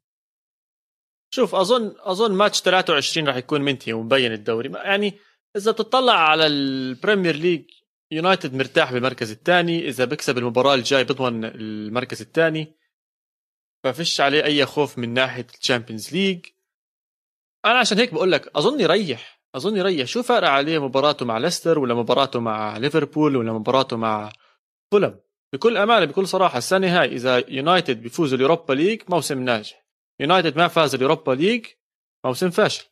شوف اظن أظن ماتش 23 راح يكون منتهي ومبين الدوري. يعني إذا بتطلع على ال Premier League يونايتد مرتاح بالمركز الثاني. إذا بيكسب المباراة الجاي بيضمن المركز الثاني ففيش عليه أي خوف من ناحية ال Champions League. أنا عشان هيك بقول لك أظن يريح. أظن يريح. شو فارق عليه مباراته مع ليستر ولا مباراته مع ليفربول ولا مباراته مع فولهام؟ بكل أمانة بكل صراحة السنة هاي إذا يونايتد بيفوز ال Europa League موسم ناجح. يونايتد ما فاز ال Europa League موسم فاشل.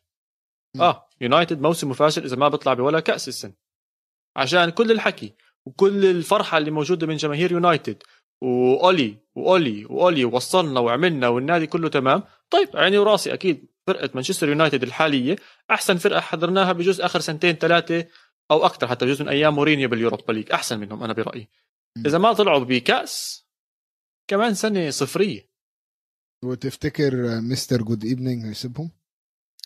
آه يونايتد موسمه فاشل إذا ما بيطلع بولا كأس السنة. عشان كل الحكي وكل الفرحة اللي موجودة من جماهير يونايتد وأولي وأولي وأولي وصلنا وعملنا والنادي كله تمام. طيب عيني وراسي أكيد فرقة مانشستر يونايتد الحالية أحسن فرقة حضرناها بجوز آخر سنتين ثلاثة أو أكثر حتى بجوز من أيام مورينيو بال Europa League. أحسن منهم أنا برأيي. إذا ما طلعوا بكأس كمان سنة صفرية. وتفتكر mister good evening هيسيبهم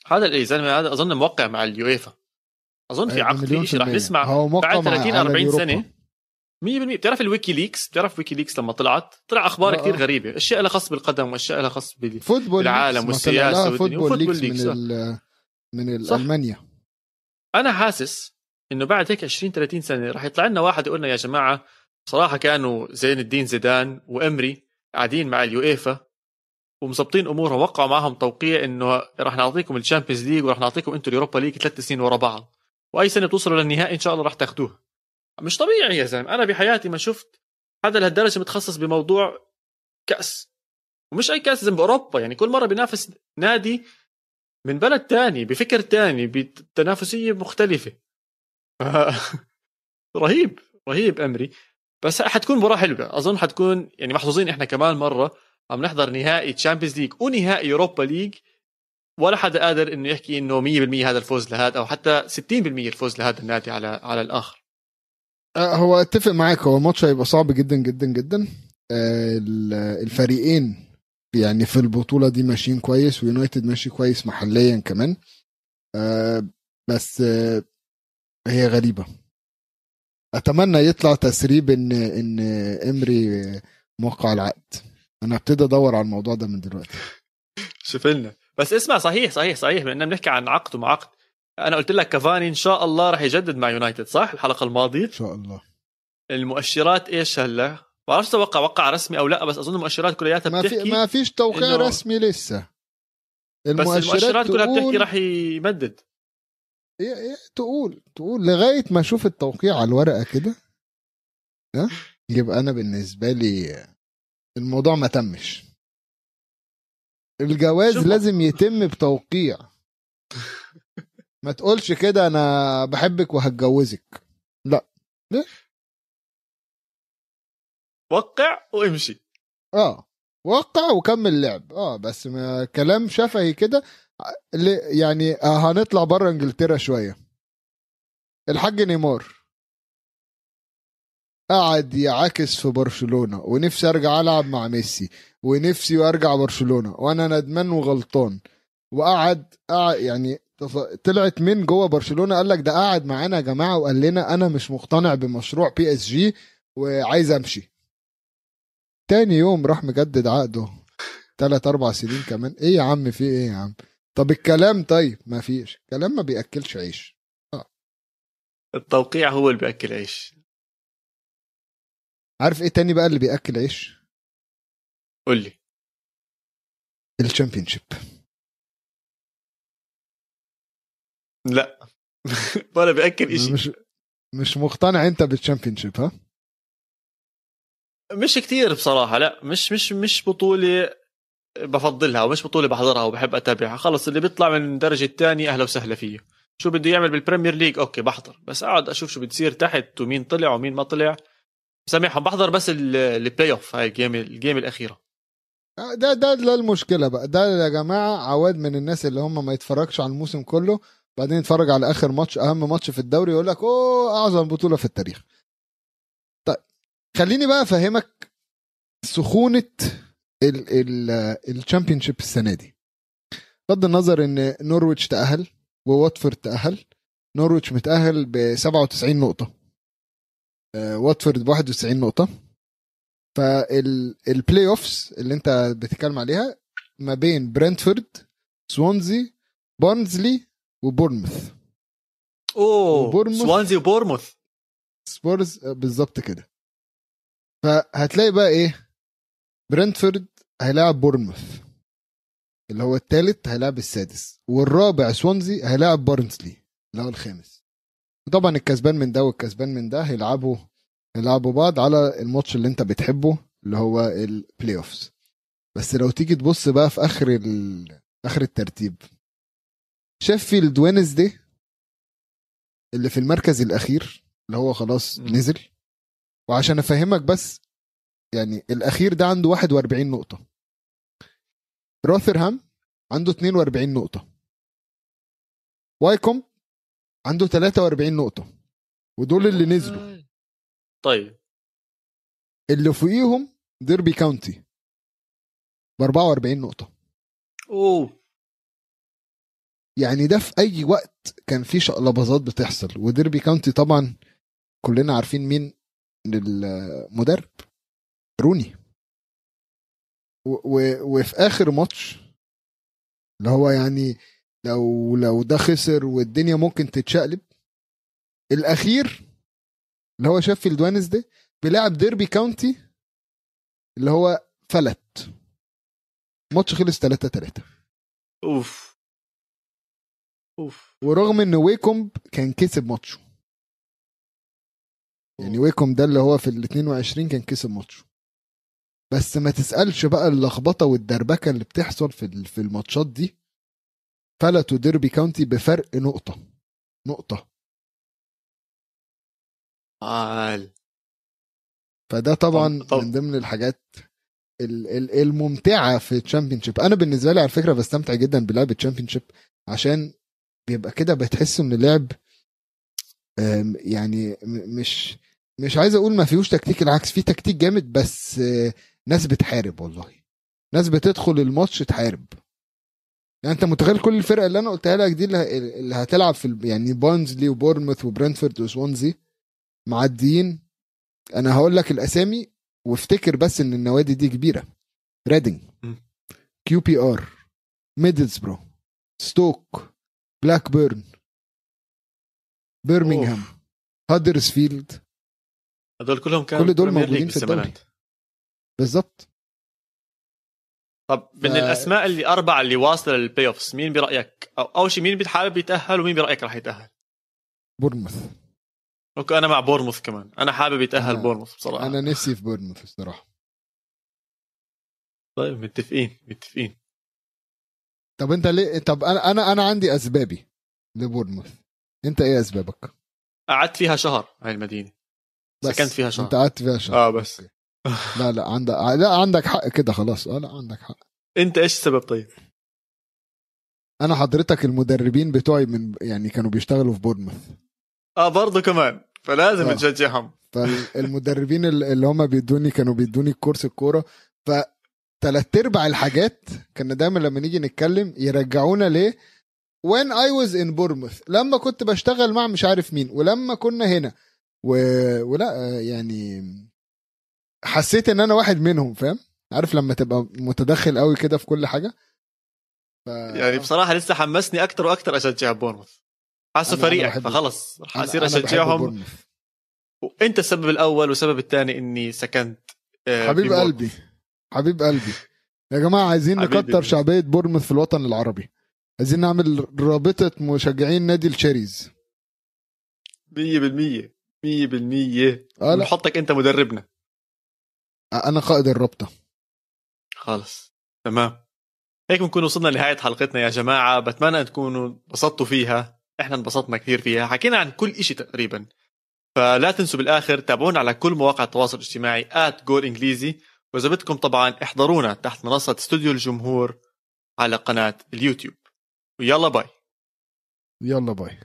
هذا اللي زلمة هذا أظن موقع مع اليويفا أظن في أيوة، عقد شيء رح. نسمع هو بعد مع- 30 على 40 ال Europa. سنة 100% بتعرف ال WikiLeaks بتعرف WikiLeaks لما طلعت طلع أخبار آه، كثير آه. غريبة أشياء لها خص بالقدم وأشياء لها خص بالعالم والدنيا. Football Leaks, Leaks، من. ال من صح. ألمانيا أنا حاسس إنه بعد هيك 20 30 سنة راح يطلع لنا واحد يقول لنا يا جماعة صراحة كانوا زين الدين زيدان وإمري قاعدين مع اليويفا ومظبطين امورهم وقعوا معهم توقيع إنه راح نعطيكم ال Champions League وراح نعطيكم أنتم ال Europa League ثلاث سنين ورا بعض. وأي سنة بتوصلوا للنهائي إن شاء الله راح تاخذوها مش طبيعي يا زلمة. أنا بحياتي ما شفت حدا لهالدرجة متخصص بموضوع كأس. ومش أي كأس زي بأوروبا. يعني كل مرة بينافس نادي من بلد تاني بفكر تاني بتنافسية مختلفة. رهيب رهيب أمري. بس حتكون مباراة حلوة. أظن حتكون يعني محظوظين إحنا كمان مرة. عم نحضر نهائي Champions League ونهائي Europa League ولا حدا قادر إنه يحكي إنه 100% هذا الفوز لهذا أو حتى 60% الفوز لهذا النادي على على الآخر. آه، هو أتفق معاك هو الماتش هيبقى صعب جدا جدا جدا. آه، ال- الفريقين يعني في البطولة دي ماشيين كويس ويونايتد ماشي كويس محليا كمان. آه، بس هي غريبة. أتمنى يطلع تسريب إن إن إمري موقع العقد. أنا ابتدي أدور على الموضوع ده من دلوقتي. شوف لنا بس اسمع صحيح صحيح صحيح. بما بنحكي عن عقد وما عقد. أنا قلت لك كافاني إن شاء الله راح يجدد مع يونايتد صح؟ الحلقة الماضية؟ إن شاء الله. المؤشرات إيش هلا؟ ما بعرفش توقع وقع رسمي أو لا بس أظن المؤشرات كلياتها ما في بتحكي ما فيش توقيع إنه- رسمي لسه. بس المؤشرات كلها تقول- بتحكي راح يمدد. إيه إيه تقول تقول. لغاية ما أشوف التوقيع على الورقة كده ها؟ يبقى أنا بالنسبة لي الموضوع ما تمش. الجواز شوف- لازم يتم بتوقيع. ما تقولش كده أنا بحبك وهتجوزك. وقع وامشي. آه. وقع وكمل لعب. آه. بس ما كلام شفهي كده. يعني هنطلع بره إنجلترا شوية. الحاج نيمار. قعد يعاكس في برشلونة ونفسي أرجع ألعب مع ميسي ونفسي أرجع برشلونة وأنا ندمان وغلطان. وقعد قعد يعني طلعت من جوه برشلونة قال لك ده قعد معانا يا جماعة وقال لنا أنا مش مقتنع بمشروع PSG وعايز أمشي. تاني يوم راح مجدد عقده. ثلاث أربع سنين كمان. إيه يا عم في إيه يا عم؟ طب الكلام طيب ما فيش. كلام ما بيأكلش عيش. التوقيع هو اللي بيأكل عيش. عارف إيه تاني بقى اللي بيأكل عيش؟ قول لي. ال Championship. لا. ولا بيأكل شيء مش مش مقتنع انت بال Championship ها؟ مش كتير بصراحة لا. مش مش مش بطولة بفضلها ومش بطولة بحضرها وبحب أتابعها. خلص اللي بيطلع من الدرجه الثانية أهلا وسهلا فيه. شو بده يعمل بال Premier League okay بحضر. بس أقعد أشوف شو بتصير تحت ومين طلع ومين ما طلع. سامحهم بحضر بس البلاي اوف هاي ال game ال game الأخيرة. آه، ده ده ده المشكلة بقى. ده يا جماعة عواد من الناس اللي هم ما يتفرجش على الموسم كله بعدين يتفرج على آخر ماتش أهم ماتش في الدوري يقول لك أوه أعظم بطولة في التاريخ. طيب خليني بقى أفهمك سخونة ال Championship السنة دي. بغض النظر إن نورويتش تأهل وواتفورد تأهل نورويتش متأهل ب 97 نقطة. واتفورد ب 91 نقطة. فال play-offs اللي انت بتتكلم عليها ما بين برنتفورد سوانزي بارنزلي وبورنموث. أوه. سوانزي وبورموث سبورز آه، بالظبط كده. فهتلاقي بقى إيه؟ برنتفورد هيلاعب بورنموث. اللي هو الثالث هيلاعب السادس. والرابع سوانزي هيلاعب بارنسلي اللي هو الخامس. طبعا الكسبان من ده والكسبان من ده هيلعبوا هيلعبوا بعض على الماتش اللي انت بتحبه اللي هو ال play-offs بس لو تيجي تبص بقى في آخر ال... آخر الترتيب. شيفيلد دي اللي في المركز الأخير اللي هو خلاص م. نزل. وعشان أفهمك بس يعني الأخير ده عنده 41 نقطة. روثرهام عنده 42 نقطة. وايكوم عنده 43 نقطة ودول اللي نزلوا. طيب. اللي فوقيهم ديربي كاونتي ب 44 نقطة. أوه. يعني ده في أي وقت كان في شقلباظات بتحصل. وديربي كاونتي طبعا كلنا عارفين مين المدرب روني. و و وفي آخر ماتش اللي هو يعني لو لو ده خسر والدنيا ممكن تتشقلب. الأخير اللي هو شيفيلد وينزداي بيلعب ديربي كاونتي اللي هو فلت. ماتش خلص 3 3 أوف. أوف. ورغم إن ويكوم كان كسب ماتشه. يعني ويكوم ده اللي هو في ال 22 كان كسب ماتشه. بس ما تسألش بقى اللخبطة والدربكة اللي بتحصل في في الماتشات دي. فلتوا ديربي كاونتي بفرق نقطة. نقطة. عال فده طبعا طب. من ضمن الحاجات الممتعة في ال Championship أنا بالنسبة لي على فكرة بستمتع جدا بلعب ال Championship عشان بيبقى كده بتحس إن اللعب يعني مش مش عايز أقول ما فيهوش تكتيك العكس في تكتيك جامد بس ناس بتحارب والله. ناس بتدخل الماتش تحارب. يعني انت متخيل كل الفرق اللي أنا قلتها لك دي اللي هتلعب في يعني بونزلي وبورموث وبرنتفورد وسوانزي معديين. أنا هقول لك الاسامي وافتكر بس ان النوادي دي كبيرة. ريدنج QPR ميدلسبرو ستوك بلاك بيرن بيرمنغهام هادرسفيلد. هذول كلهم كانوا كل دول موجودين في الدوري. بالظبط. طب من ف... الأسماء اللي أربعة اللي واصلة لل play-offs مين برأيك؟ أو اول شيء مين بتحابب يتأهل ومين برأيك راح يتأهل؟ بورموث okay أنا مع بورموث كمان. أنا حابب يتأهل أنا... بورموث بصراحة. أنا نفسي في بورموث الصراحه طيب متفقين متفقين. طب أنت ليه طب أنا أنا أنا عندي أسبابي لبورموث أنت إيه أسبابك؟ قعدت فيها شهر هاي المدينة. سكنت فيها شهر. أنت قعدت فيها شهر. آه بس. لا لا عندك لا عندك حق كده خلاص. آه لا عندك حق. انت إيش السبب طيب؟ أنا حضرتك المدربين بتوعي من يعني كانوا بيشتغلوا في بورنموث. آه برضه كمان. فلازم آه. نشجعهم. فالمدربين ال- اللي هم بيدوني كانوا بيدوني كورس الكورة. فتلات أرباع الحاجات كنا دايما لما نيجي نتكلم يرجعونا ليه when I was in Bournemouth. لما كنت بشتغل مع مش عارف مين ولما كنا هنا. و... ولا يعني حسيت إن أنا واحد منهم فاهم؟ عارف لما تبقى متدخل قوي كده في كل حاجة؟ ف... يعني بصراحة لسه حمسني أكثر وأكثر اشجع بورنموث. حاسه بحب- فخلص بحب اشجعهم. وأنت السبب الأول والسبب الثاني إني سكنت آه، حبيب. قلبي حبيب قلبي. يا جماعة عايزين نكتر. شعبية بورنموث في الوطن العربي. عايزين نعمل رابطة مشجعين نادي الشيريز. 100% 100% آه لا. نحطك أنت مدربنا. أنا قائد الرابطة. خلص. تمام. هيك بنكون وصلنا لنهاية حلقتنا يا جماعة. بتمنى أن تكونوا انبسطتوا فيها. إحنا انبسطنا كثير فيها. حكينا عن كل إشي تقريبا. فلا تنسوا بالآخر تابعونا على كل مواقع التواصل الاجتماعي at Goal إنجليزي وإذا بدكم طبعا احضرونا تحت منصة استوديو الجمهور على قناة اليوتيوب. ويلا bye. يلا bye.